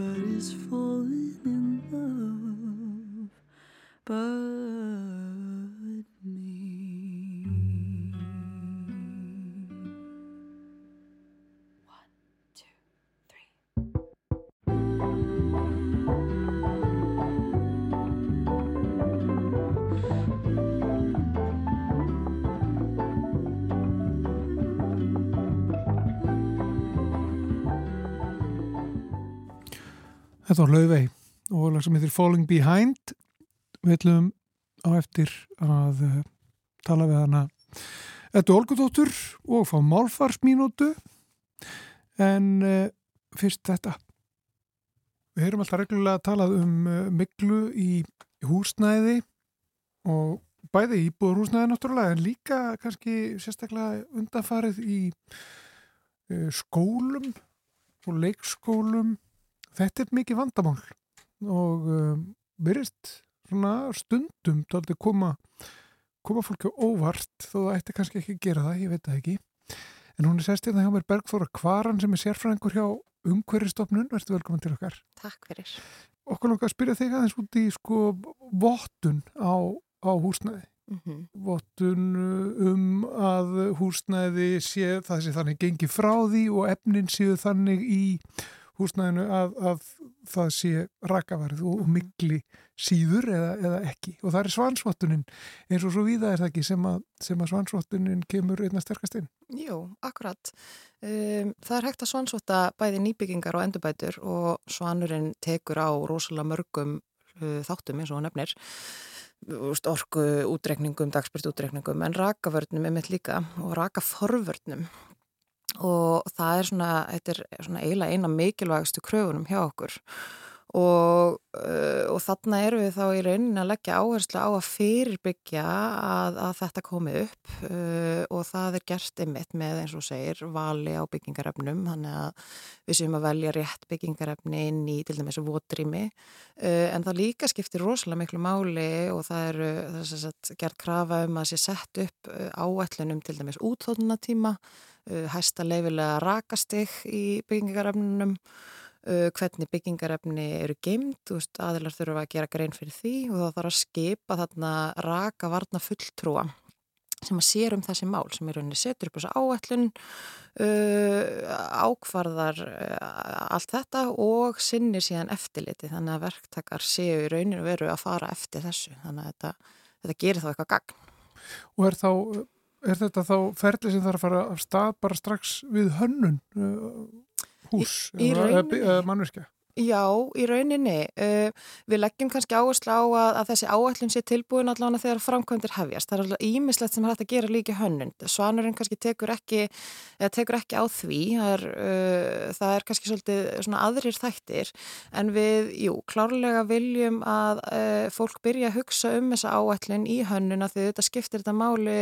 Everybody's falling in love. But Var Laufey og lag sem heitir Falling Behind. Við ætlum á eftir að uh, tala við hana Þetta er Olgudóttur og fá málfarsmínútu. En uh, fyrst þetta. Við heyrum alltaf reglulega að tala um uh, miklu í húsnæði og bæði íbúður húsnæði náttúrulega en líka kannski sérstaklega undanfarið í skólum og leikskólum þetta er mikið vandamál og um, byrjast svona stundum tóldi koma koma fólki óvart þó það ætti kannski ekki að gera það, ég veit það ekki. En hún er sérst hérna hjá mér Bergþóra Kvaran sem er sérfræðingur hjá umhverjastofnun, verður velkominn til okkar. Takk fyrir. okkur langar að spyrja þig aðeins út í sko vottun á, á húsnæði. Mm vottun uh, um að húsnæði sé það sé þannig gengi frá því og efnin séu þannig í húsnæðinu að, að það sé rakavarð og, og mikli síður eða, eða ekki. Og það er svansvottunin eins og svo víða er það ekki sem að, sem að svansvottunin kemur einna sterkast inn. Jú, akkurat. Um, það er hægt að svansvota bæði nýbyggingar og endurbætur og svanurinn tekur á rosalega mörgum uh, þáttum eins og hann nefnir. Orku útreikningum, dagspyrt útreikningum en rakavörnum er mitt líka og rakaforvörnum og það er svona, þetta er svona eiginlega eina mikilvægastu kröfunum hjá okkur og, uh, og þarna eru við þá í rauninni að leggja áherslu á að fyrirbyggja að, að þetta komi upp uh, og það er gert ymitt með eins og segir vali á byggingarefnum þannig að við séum að velja rétt byggingarefni inn í til dæmis votrými. Uh, en það líka skiptir rosalega miklu máli og það eru þess að gert krafa um að sé sett upp uh, áætlunum til dæmis útþóðunatíma uh, hæsta leifilega rakastig í byggingarefnunum hvernig byggingarefni eru geimt, aðilar þurfa að gera grein fyrir því og það þarf að skipa þarna raka varna fulltrúa sem að sér um þessi mál sem er rauninni setur upp þessu áætlun uh, ákvarðar uh, allt þetta og sinnir síðan eftirliti. Þannig að verktakar séu í rauninu veru að fara eftir þessu. Þannig að þetta, þetta gerir þá eitthvað gagn. Og er, þá, er þetta þá ferli sem þarf að fara af stað bara strax við hönnun? Uh, hús Í- Já, í rauninni. Uh, við leggjum kannski áherslu á að, að þessi áætlun sé tilbúin allavega þegar framkvæmdir hefjast. Það er alveg ímislegt sem hægt að gera líka í hönnun. Svanurinn kannski tekur ekki, tekur ekki á því. Það er, uh, það er kannski svolítið aðrir þættir. En við, jú, klárlega viljum að uh, fólk byrja að hugsa um þessa áætlun í hönnuna því þetta skiptir þetta máli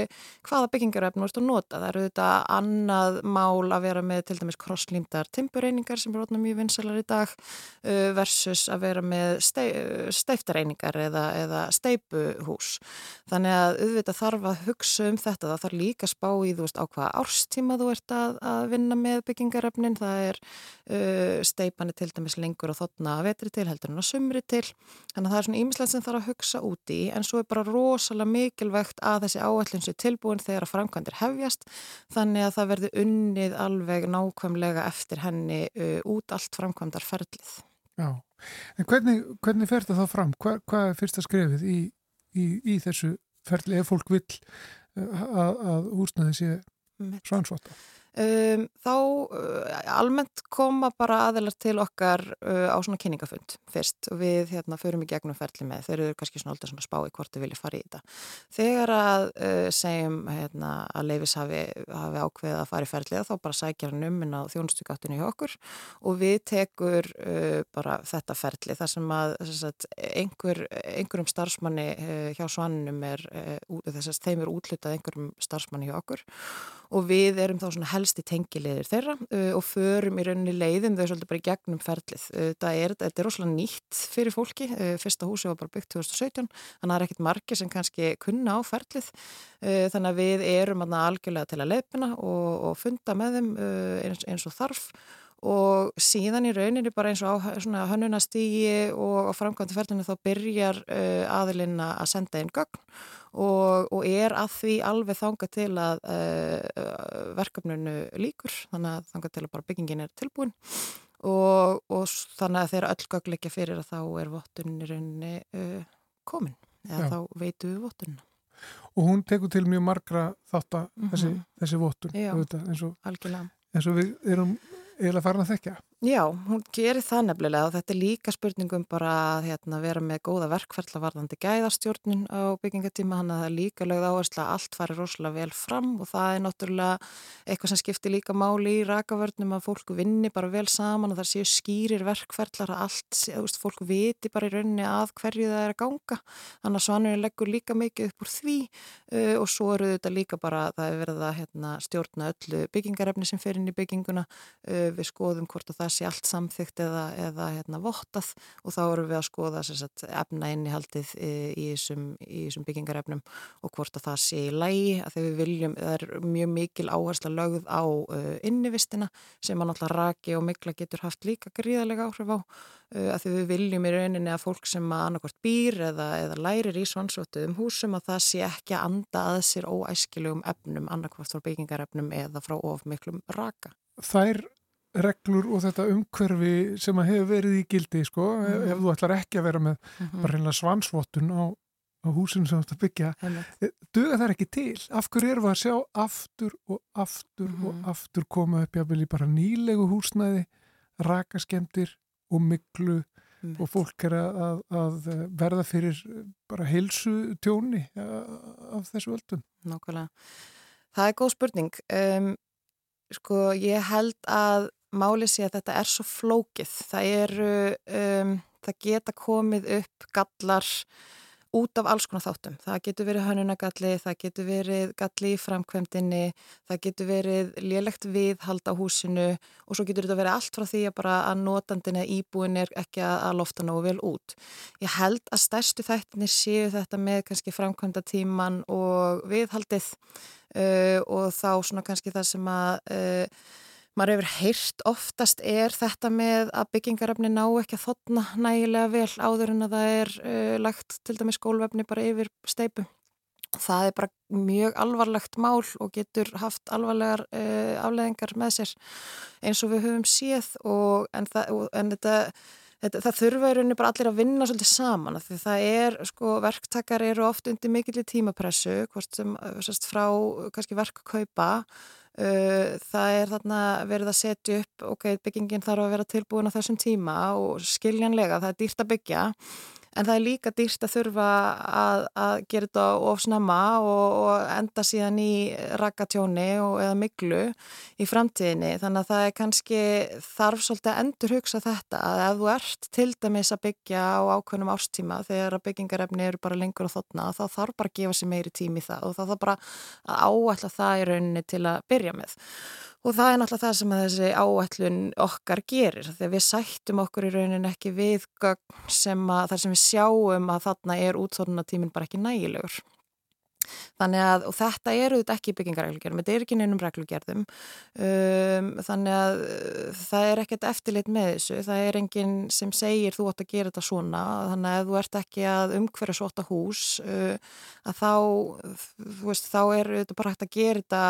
hvaða byggingarefn vorst að nota. Það eru þetta annað mál að vera með til dæmis krosslýmdar timbureiningar sem er orðna mjög vinsalar í dag versus að vera með steiftareiningar eða, eða steipuhús. Þannig að auðvitað þarf að hugsa um þetta. Það þarf líka að spá í þú veist á hvaða árstíma þú ert að, að vinna með byggingarefnin. Það er uh, steipani til dæmis lengur og þotna að vetri til heldur en að sumri til. Þannig að það er svona ímislegt sem þarf að hugsa úti en svo er bara rosalega mikilvægt að þessi áætlun sé tilbúin þegar að framkvæmdir hefjast. Þannig að það verði unnið alveg nákvæmlega eftir henni uh, út allt framkvæmdarferlið. Já, en hvernig, hvernig fer þetta þá fram? Hva, hvað er fyrsta skrefið í, í, í þessu ferli ef fólk vill uh, að, að húsnaði sé svansvota? Um, þá uh, almennt koma bara aðeinar til okkar uh, á svona kynningafund fyrst og við hérna förum í gegnum ferli með, þeir eru kannski svona alltaf svona spá í hvort þau vilja fara í þetta. Þegar að uh, segjum hérna, að leifis hafi, hafi ákveðið að fara í ferlið þá bara sækjar hann um inn á þjónustugattinu hjá okkur og við tekur uh, bara þetta ferli þar sem að sagt, einhver, einhverjum starfsmanni uh, hjá svannum er, uh, þess að þeim er útlutað einhverjum starfsmanni hjá okkur og við erum þá svona helsti tengiliðir þeirra uh, og förum í rauninni leiðum þau svolítið bara í gegnum ferlið. Uh, það er, þetta er rosalega nýtt fyrir fólki. Uh, fyrsta húsi var bara byggt 2017, þannig að það er ekkit margir sem kannski kunna á ferlið. Uh, þannig að við erum algjörlega til að leipina og, og funda með þeim uh, eins, eins og þarf og síðan í rauninni bara eins og á hönnunastígi og á framkvæmdu ferlinu þá byrjar uh, aðilinn að senda einn gögn og, og er að því alveg þanga til að uh, verkefninu líkur þannig að þanga til að bara byggingin er tilbúin og, og þannig að þeirra öll gögn leikja fyrir að þá er vottunin í rauninni uh, komin eða Já. þá veitu við vottunina. Og hún tekur til mjög margra þátt að Mhm. þessi, þessi vottun eins, og, eins og við erum eiginlega farin að þekka. Já, hún gerir það nefnilega og þetta er líka spurningum bara að hérna, vera með góða verkferðla varðandi gæðastjórnun á byggingatíma hann að það er líka lögð áherslu að allt fari rosalega vel fram og það er náttúrulega eitthvað sem skiptir líka máli í rakavörnum að fólk vinni bara vel saman og það séu skýrir verkferðlar að allt, veist, fólk viti bara í rauninni að hverju það er að ganga. Þannig að svanurinn leggur líka mikið upp úr því uh, og svo eru þetta líka bara það er verið að hérna, stjórna öllu byggingarefni sem fer inn í bygginguna uh, það sé allt samþygt eða, eða hérna, vottað og þá erum við að skoða sagt, efna innihaldið í, í þessum byggingarefnum og hvort að það sé í lægi að þegar við viljum, það er mjög mikil áhersla lögð á uh, innivistina sem að náttúrulega raki og mikla getur haft líka gríðarlega áhrif á uh, að því við viljum í rauninni að fólk sem að annarkort býr eða, eða lærir í svansvötu um húsum að það sé ekki að anda að sér óæskilegum efnum annarkort frá byggingarefnum eða frá of miklum raka. Þær reglur og þetta umhverfi sem að hefur verið í gildi sko, mm -hmm. ef þú ætlar ekki að vera með mm -hmm. bara reynilega svansvottun á, á húsinu sem þú ætlar að byggja eh, duga það ekki til? Af hverju erum við að sjá aftur og aftur mm -hmm. og mhm. aftur koma upp jáfnvel í bara nýlegu húsnæði rakaskemdir og miklu og fólk er að, að verða fyrir bara heilsu tjóni af þessu öldum. Nákvæmlega. Það er góð spurning. Um, Sko ég held að máli sé að þetta er svo flókið. Það eru, um, það geta komið upp gallar út af alls konar þáttum. Það getur verið hönunagalli, það getur verið galli í framkvæmdinni, það getur verið lélegt viðhald á húsinu og svo getur þetta verið allt frá því að bara að notandin eða íbúin er ekki að lofta nógu vel út. Ég held að stærstu þættinir séu þetta með kannski framkvæmdatíman og viðhaldið uh, og þá svona kannski það sem að uh, maður hefur heyrt oftast er þetta með að byggingarefni ná ekki að þotna nægilega vel áður en að það er uh, lagt til dæmis skólvefni bara yfir steipu. Það er bara mjög alvarlegt mál og getur haft alvarlegar uh, afleðingar með sér eins og við höfum séð og en, það, og, en þetta Þetta, það þurfa í rauninni bara allir að vinna svolítið saman því það er, sko, verktakar eru oft undir mikill í tímapressu hvort sem, sérst, frá kannski verkkaupa það er þarna verið að setja upp ok, byggingin þarf að vera tilbúin á þessum tíma og skiljanlega, það er dýrt að byggja en það er líka dýrst að þurfa að, að gera þetta ofsnama og, og enda síðan í rakkatjóni eða miklu í framtíðinni. Þannig að það er kannski þarf svolítið að endur hugsa þetta að ef þú ert til dæmis að byggja á ákveðnum ástíma þegar byggingarefni eru bara lengur og þotna þá þarf bara að gefa sér meiri tími það og það þarf bara að áætla það í rauninni til að byrja með Og það er náttúrulega það sem þessi áætlun okkar gerir. Þegar við sættum okkur í raunin ekki við sem að, þar sem við sjáum að þarna er útþórnatíminn bara ekki nægilegur. Þannig að, og þetta eru þetta ekki byggingarreglugjörðum, þetta er ekki neinum reglugjörðum, um, þannig að uh, það er ekkert eftirlit með þessu, það er enginn sem segir þú átt að gera þetta svona, þannig að þú ert ekki að umhverja svota hús, uh, að þá, þú veist, þá er þetta bara hægt að gera þetta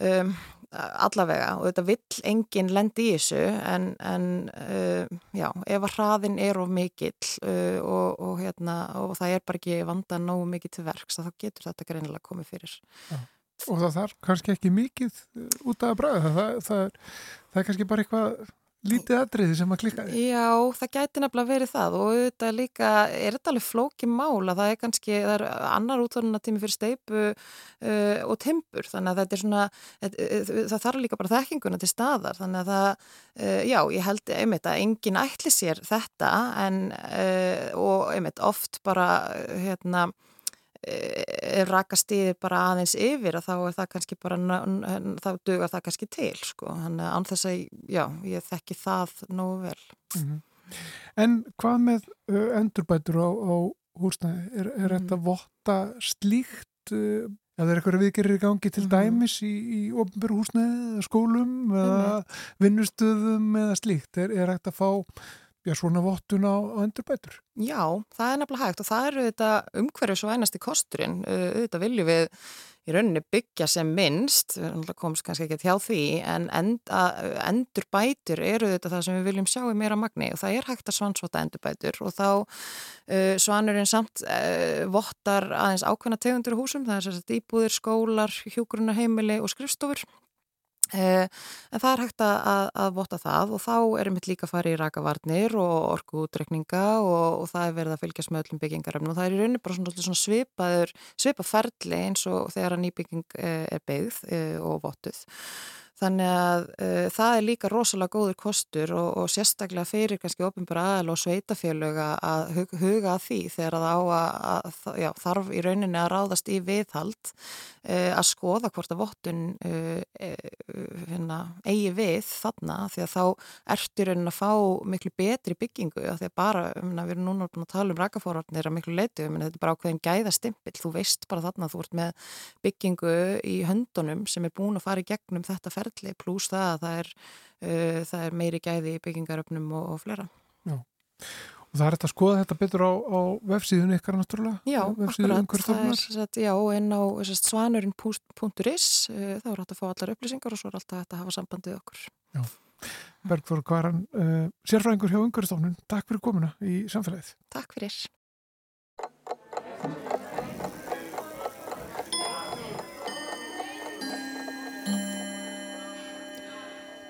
um, allavega og þetta vill enginn lendi í þessu en, en uh, já, ef að hraðin er of mikill uh, og, og, hérna, og það er bara ekki vanda nógu mikið til verks þá getur þetta greinilega komið fyrir já. Og það þarf kannski ekki mikið út af að bræða það, það, það, það er kannski bara eitthvað lítið aðriði sem að klika. Já, það gæti nefnilega verið það og þetta líka, er þetta alveg flóki mála, það er kannski, það er annar útvarnatími fyrir steipu uh, og timpur, þannig að þetta er svona, það þarf líka bara þekkinguna til staðar, þannig að það, uh, já, ég held einmitt að enginn ætli sér þetta en, uh, og einmitt oft bara, hérna, eh, rakastíðir bara aðeins yfir að þá er það kannski bara þá dugar það kannski til sko að anþess að já, ég þekki það nógu vel mm -hmm. En hvað með endurbætur á, á húsnæði? Er, er mm. þetta votta slíkt eða er eitthvað viðgerir í gangi til mm. dæmis í, í ofnbjörn húsnæði, skólum eða vinnustöðum eða slíkt? Er, er þetta að fá já, svona vottun á, á endurbætur? Já, það er nefnilega hægt og það eru þetta umhverju svo einasti kosturinn. Þetta viljum við í rauninni byggja sem minnst, við komst kannski ekki hjá því, en enda, endurbætur eru þetta það sem við viljum sjá í meira magni og það er hægt að svansvota endurbætur og þá uh, svanurinn samt uh, vottar aðeins ákveðna tegundur húsum, það er sérst íbúðir, skólar, hjókurunarheimili og skrifstofur en það er hægt að, að vota það og þá erum við líka að fara í rakavarnir og orkuútrekninga og, og það er verið að fylgjast með öllum byggingaröfnum og það er í rauninni bara svona, svona svipaður, svipaferli eins og þegar að nýbygging eh, er byggð eh, og votuð. Þannig að uh, það er líka rosalega góður kostur og, og sérstaklega fyrir kannski ofinbara aðal og sveitafélög að hug, huga að því þegar það á að, að já, þarf í rauninni að ráðast í viðhald uh, að skoða hvort að vottun uh, hérna, eigi við þarna því að þá ertu rauninni að fá miklu betri byggingu því að bara, um, við erum núna að tala um rakafórarnir að miklu leitu, þetta er bara ákveðin gæðastimpill, þú veist bara þarna að þú ert með byggingu í höndunum sem er búin að fara í gegnum þetta ferli pluss það að það er, uh, það er meiri gæði í byggingaröfnum og, og flera. Já, og það er þetta að skoða þetta betur á, á vefsíðun ykkar náttúrulega? Já, akkurat, það er satt, já, en á svanurinn.is uh, þá er þetta að fá allar upplýsingar og svo er alltaf þetta að hafa sambandið okkur. Já. Bergþór Kvaran, uh, sérfræðingur hjá Ungurstofnun, takk fyrir komuna í samfélagið. Takk fyrir.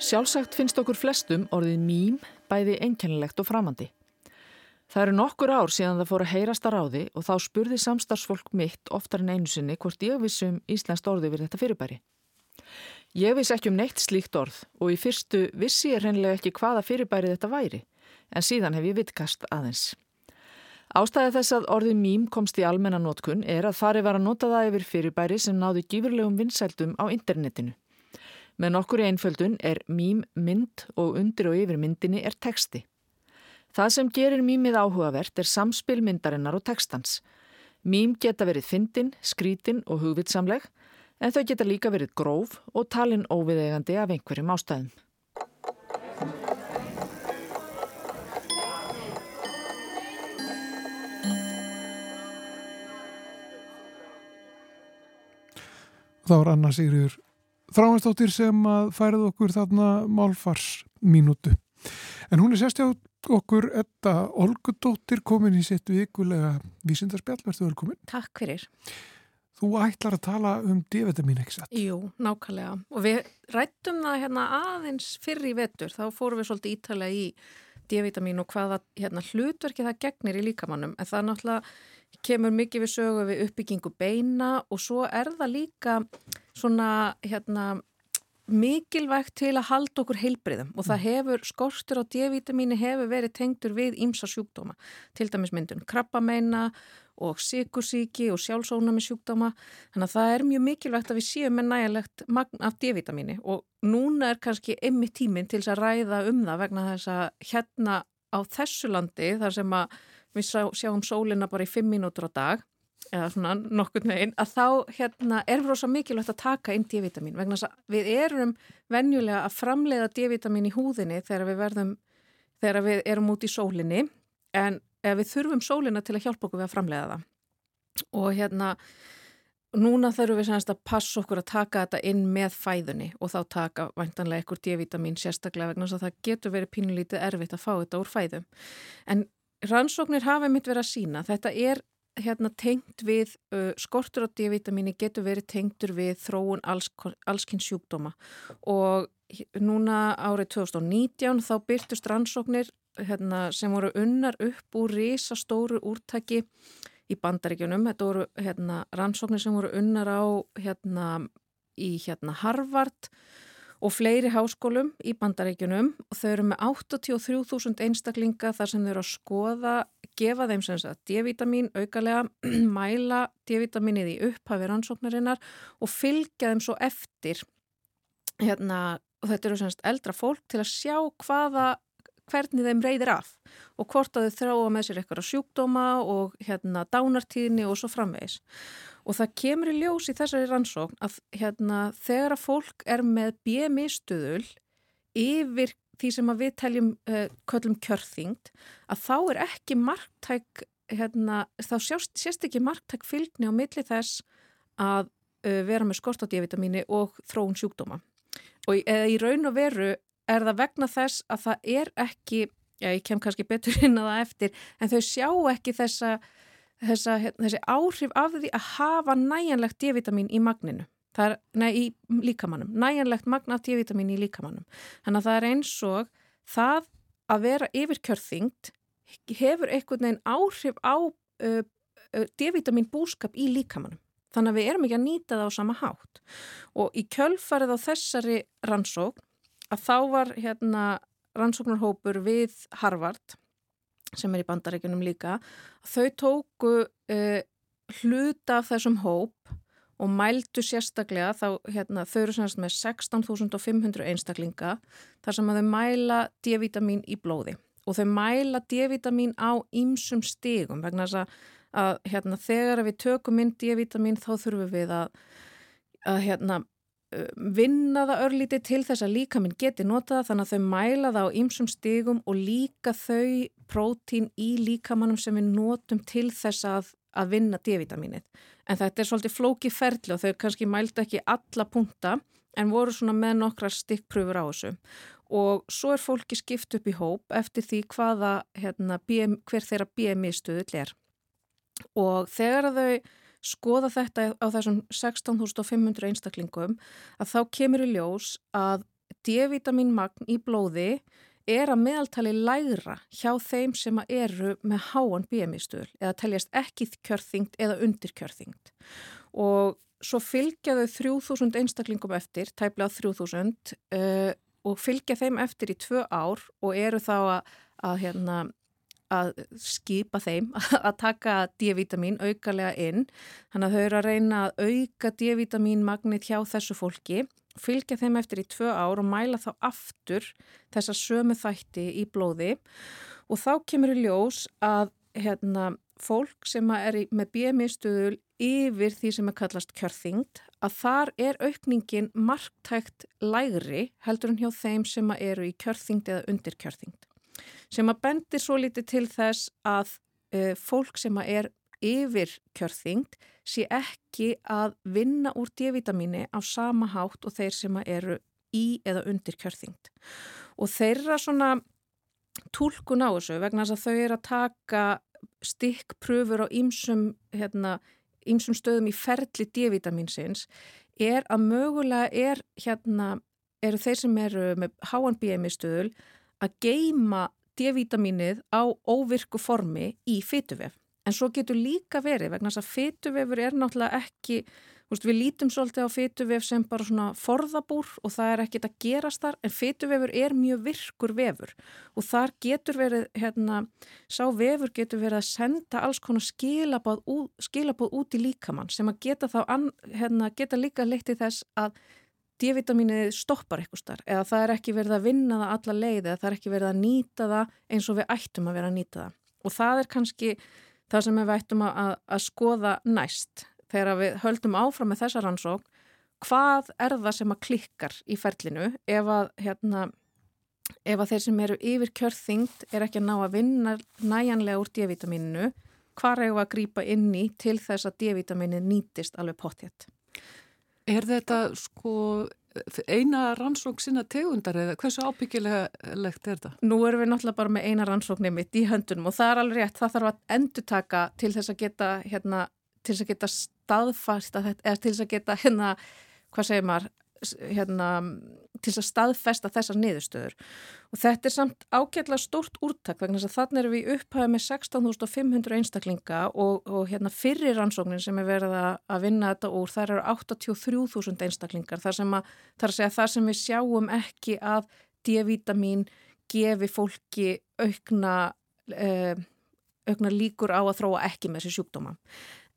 Sjálfsagt finnst okkur flestum orðið mým bæði einkennilegt og framandi. Það eru nokkur ár síðan það fór að heyrast að ráði og þá spurði samstarfsfólk mitt oftar en einu sinni hvort ég vissum íslenskt orði við þetta fyrirbæri. Ég viss ekki um neitt slíkt orð og í fyrstu vissi ég hreinlega ekki hvaða fyrirbæri þetta væri, en síðan hef ég vitkast aðeins. Ástæði þess að orðið mým komst í almennanótkun er að farið var að nota það yfir fyrirbæri sem náðu gífurlegum vinsældum á internetinu. Með nokkur í einföldun er mým mynd og undir og yfir myndinni er teksti. Það sem gerir mýmið áhugavert er samspil myndarinnar og tekstans. Mým geta verið fyndin, skrítin og hugvitsamleg en þau geta líka verið gróf og talin óviðegandi af einhverjum ástæðum. Það var Anna Sigriður Þráhansdóttir sem að færið okkur þarna málfarsminútu. En hún er sérstjá okkur Edda Olgudóttir komin í sitt vikulega vísindarspjall. Verður velkomin. Takk fyrir. Þú ætlar að tala um D-vitamin, ekki satt? Jú, nákvæmlega. Og við rættum það hérna aðeins fyrir í vetur. Þá fórum við svolítið ítalega í D-vitamin og hvaða hérna, hlutverki það gegnir í líkamannum. En það náttúrulega kemur mikið við sögu við uppbyggingu beina og svo er það líka svona hérna mikilvægt til að halda okkur heilbriðum og það hefur, skortur á D-vitamíni hefur verið tengtur við ímsa sjúkdóma. Til dæmis myndun krabbameina og sikursíki og sjálfsónami sjúkdóma. Þannig að það er mjög mikilvægt að við séum með nægilegt magn af D-vitamíni og núna er kannski emmi tíminn til að ræða um það vegna þess að hérna á þessu landi þar sem að við sjáum sólina bara í 5 mínútur á dag eða svona nokkur meginn, að þá hérna, er rosa mikilvægt að taka inn D-vitamin vegna þess að við erum venjulega að framleiða D-vitamin í húðinni þegar við verðum, þegar við erum út í sólinni en við þurfum sólina til að hjálpa okkur við að framleiða það. Og hérna núna þurfum við semst að passa okkur að taka þetta inn með fæðunni og þá taka væntanlega ekkur D-vitamin sérstaklega vegna þess að það getur verið pínulítið erfitt að fá þetta úr fæðum. En rannsóknir hafa mitt verið að sína þetta er hérna tengt við uh, skortur á D-vitamíni getur verið tengtur við þróun alls, allskynns sjúkdóma og núna árið 2019 þá byrtust rannsóknir hérna, sem voru unnar upp úr risastóru úrtaki í bandaríkjunum. Þetta voru hérna, rannsóknir sem voru unnar á hérna, í hérna, Harvard og fleiri háskólum í bandaríkjunum og þau eru með 83.000 einstaklinga þar sem þau eru að skoða gefa þeim sem sagt D-vitamin aukalega, mæla D-vitaminnið í upphafi rannsóknarinnar og fylgja þeim svo eftir. Hérna, og þetta eru sem sagt eldra fólk til að sjá hvaða hvernig þeim reyðir af og hvort að þau þráa með sér eitthvað sjúkdóma og hérna dánartíðni og svo framvegis. Og það kemur í ljós í þessari rannsókn að hérna þegar að fólk er með BMI stuðul yfir því sem við teljum uh, köllum kjörþyngd að þá er ekki marktæk hérna, þá sjást, sést ekki marktæk fylgni á milli þess að uh, vera með skort á D-vitamíni og þróun sjúkdóma. Og eða í raun og veru er það vegna þess að það er ekki já ég kem kannski betur inn að það eftir en þau sjá ekki þessa, þessa þessi áhrif af því að hafa næjanlegt D-vitamin í magninu það er, nei, í líkamannum, næjanlegt magna D-vitamin í líkamannum. Þannig að það er eins og það að vera yfirkjörþyngd hefur einhvern veginn áhrif á uh, D-vitamin búskap í líkamannum. þannig að við erum ekki að nýta það á sama hátt og í kjölfarið á þessari rannsókn að þá var hérna rannsóknarhópur við Harvard sem er í bandaríkunum líka þau tóku uh, hluta af þessum hóp og mældu sérstaklega þá hérna, þau eru semst með 16.500 einstaklinga þar sem að þau mæla D-vitamin í blóði. Og þau mæla D-vitamin á ýmsum stigum vegna þess að, að hérna, þegar við tökum inn D-vitamin þá þurfum við að, að hérna, vinna það örlítið til þess að líka minn geti notað þannig að þau mæla það á ýmsum stigum og líka þau prótín í líkamannum sem við notum til þess að, að vinna D-vitaminið. En þetta er svolítið flóki ferli og þau kannski mældu ekki alla punta en voru svona með nokkra stikkpröfur á þessu og svo er fólki skipt upp í hóp eftir því hvaða hérna, BM, hver þeirra BMI stuðull er og þegar þau skoða þetta á þessum 16.500 einstaklingum að þá kemur í ljós að D-vitamin magn í blóði er að meðaltali lægra hjá þeim sem eru með háan BMI stuðul eða teljast ekki kjörþyngd eða undir kjörþyngd og svo fylgja þau 3000 einstaklingum eftir, tæplega 3000 uh, og fylgja þeim eftir í tvö ár og eru þá að, að, hérna, að skipa þeim að taka D-vitamin aukalega inn. Þannig að þau eru að reyna að auka D-vitamin magnit hjá þessu fólki, fylgja þeim eftir í tvö ár og mæla þá aftur þessa sömu þætti í blóði og þá kemur í ljós að hérna, fólk sem er með BMI stuðul yfir því sem er kallast kjörþyngd að þar er aukningin marktækt lægri heldur en hjá þeim sem eru í kjörþyngd eða undir kjörþyngd. Sem að bendir svo litið til þess að uh, fólk sem er yfir kjörþyngd sé ekki að vinna úr D-vitamini á sama hátt og þeir sem eru í eða undir kjörþyngd. Og þeirra svona tólkun á þessu vegna þess að þau eru að taka stikkpröfur á ýmsum hérna, ýmsum stöðum í ferli D-vitaminsins er að mögulega er hérna, eru þeir sem eru með háan BMI stöðul að geima D-vitaminið á óvirku formi í fytuvef. En svo getur líka verið vegna þess að fytuvefur er náttúrulega ekki, veist, við lítum svolítið á fytuvef sem bara svona forðabúr og það er ekkit að gerast þar en fytuvefur er mjög virkur vefur. Og þar getur verið, hérna, sá vefur getur verið að senda alls konar skilabóð út, skilabóð út í líkamann sem að geta þá, hérna, geta líka leitt í þess að D-vitaminið stoppar eitthvað starf eða það er ekki verið að vinna það alla leið eða það er ekki verið að nýta það eins og við ættum að vera að nýta það. Og það er kannski það sem við ættum að, að skoða næst þegar við höldum áfram með þessa rannsók hvað er það sem að klikkar í ferlinu ef að, hérna, ef að þeir sem eru yfir kjörþyngd er ekki að ná að vinna næjanlega úr D-vitaminu hvað er að grýpa inn í til þess að D-vitaminu nýtist alveg potthjett Er þetta sko eina rannsók sinna tegundar eða hversu ábyggilegt er þetta? Nú erum við náttúrulega bara með eina rannsóknir mitt í höndunum og það er alveg rétt, það þarf að endutaka til þess að geta, hérna, til þess að geta þetta, eða til þess að geta, hérna, hvað segir maður, hérna, til að staðfesta þessar niðurstöður. Og þetta er samt ágætlega stórt úrtak vegna þess að þannig erum við upphæðið með 16.500 einstaklinga og, og hérna fyrir rannsóknin sem er verið að vinna þetta úr þar eru 83.000 einstaklingar. Þar sem að, þar að það sem við sjáum ekki að D-vitamin gefi fólki aukna, eh, aukna líkur á að þróa ekki með þessi sjúkdóma.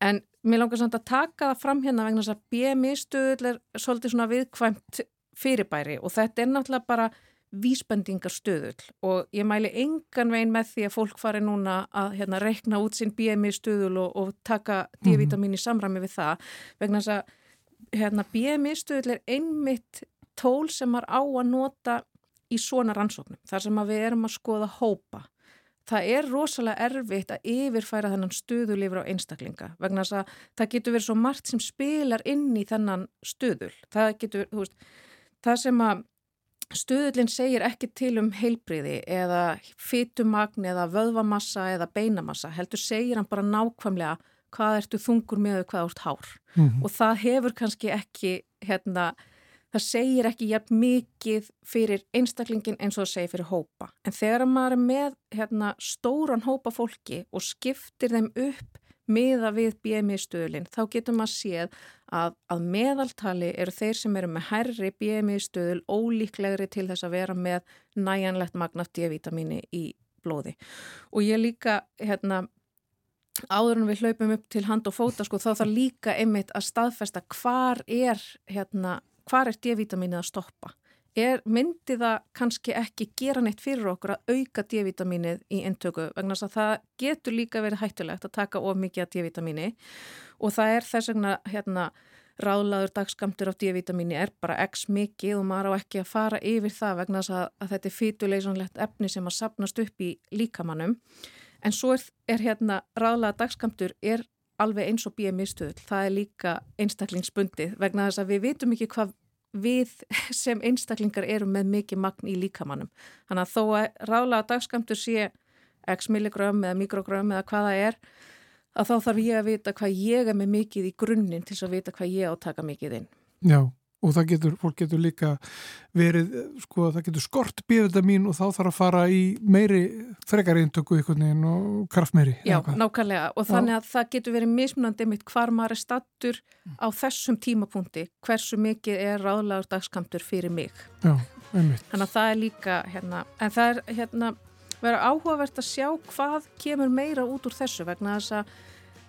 En mér langar samt að taka það fram hérna vegna þess að BMI stöðul er svolítið svona viðkvæmt fyrirbæri og þetta er náttúrulega bara vísbendingar stöðul og ég mæli engan veginn með því að fólk fari núna að hérna, rekna út sinn BMI stöðul og, og taka D-vitamin í samræmi við það. Vegna þess að hérna, BMI stöðul er einmitt tól sem er á að nota í svona rannsóknum þar sem við erum að skoða hópa það er rosalega erfitt að yfirfæra þennan stöðulifur á einstaklinga vegna þess að það getur verið svo margt sem spilar inn í þennan stöðul. Það getur, þú veist, það sem að stöðulinn segir ekki til um heilbriði eða fytumagn eða vöðvamassa eða beinamassa, heldur segir hann bara nákvæmlega hvað ertu þungur með hvað ert hár mm -hmm. og það hefur kannski ekki hérna það segir ekki jægt mikið fyrir einstaklingin eins og það segir fyrir hópa. En þegar maður er með hérna, stóran hópa fólki og skiptir þeim upp miða við BMI stöðlinn, þá getur maður séð að, að meðaltali eru þeir sem eru með herri BMI stöðl ólíklegri til þess að vera með næjanlegt magnaf D-vitamíni í blóði. Og ég líka, hérna, áður en við hlaupum upp til hand og fóta, sko, þá þarf líka einmitt að staðfesta hvar er, hérna, hvar er D-vitamínið að stoppa? Er, myndi það kannski ekki gera neitt fyrir okkur að auka D-vitamínið í intöku vegna þess að það getur líka verið hættulegt að taka of mikið af D-vitamíni og það er þess vegna hérna ráðlaður dagskamtur af D-vitamíni er bara x mikið og maður á ekki að fara yfir það vegna þess að, að þetta er fytuleysanlegt efni sem að sapnast upp í líkamannum en svo er, er hérna ráðlaður dagskamtur er alveg eins og BMI stöðl, það er líka einstaklingsbundið vegna þess að við vitum ekki hvað við sem einstaklingar erum með mikið magn í líkamannum. Þannig að þó að ráðlega dagskamtur sé x milligram eða mikrogram eða hvaða er, að þá þarf ég að vita hvað ég er með mikið í grunninn til að vita hvað ég átaka mikið inn. Já, og það getur, fólk getur líka verið, sko, það getur skort bíðvitamin og þá þarf að fara í meiri frekar eintöku ykkur og kraftmeiri. Já, nákvæmlega og þannig að það getur verið mismunandi mitt hvar maður er stattur á þessum tímapunkti, hversu mikið er ráðlagur dagskamtur fyrir mig. Já, einmitt. Þannig að það er líka, hérna, en það er, hérna, verið áhugavert að sjá hvað kemur meira út úr þessu vegna þess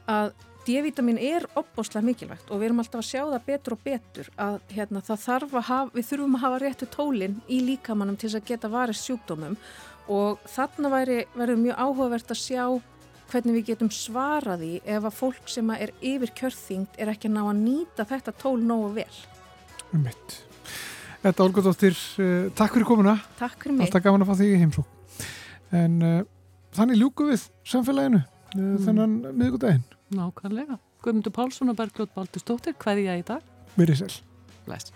að D-vitamin er opbóslega mikilvægt og við erum alltaf að sjá það betur og betur að hérna, það þarf að hafa, við þurfum að hafa réttu tólinn í líkamannum til þess að geta varist sjúkdómum og þarna verður mjög áhugavert að sjá hvernig við getum svaraði ef að fólk sem er yfir kjörþyngd er ekki að ná að nýta þetta tól nógu vel. Um mitt. Þetta Olgardóttir, uh, takk fyrir komuna. Takk fyrir mig. Alltaf gaman að fá þig í heimsók. En uh, þannig ljúku við samfélaginu uh, mm. þennan miðgudaginn. Nákvæmlega. Guðmundur Pálsson og Bergljótt Baldur Stóttir, hvað er ég í dag? Verið sæl. Bless.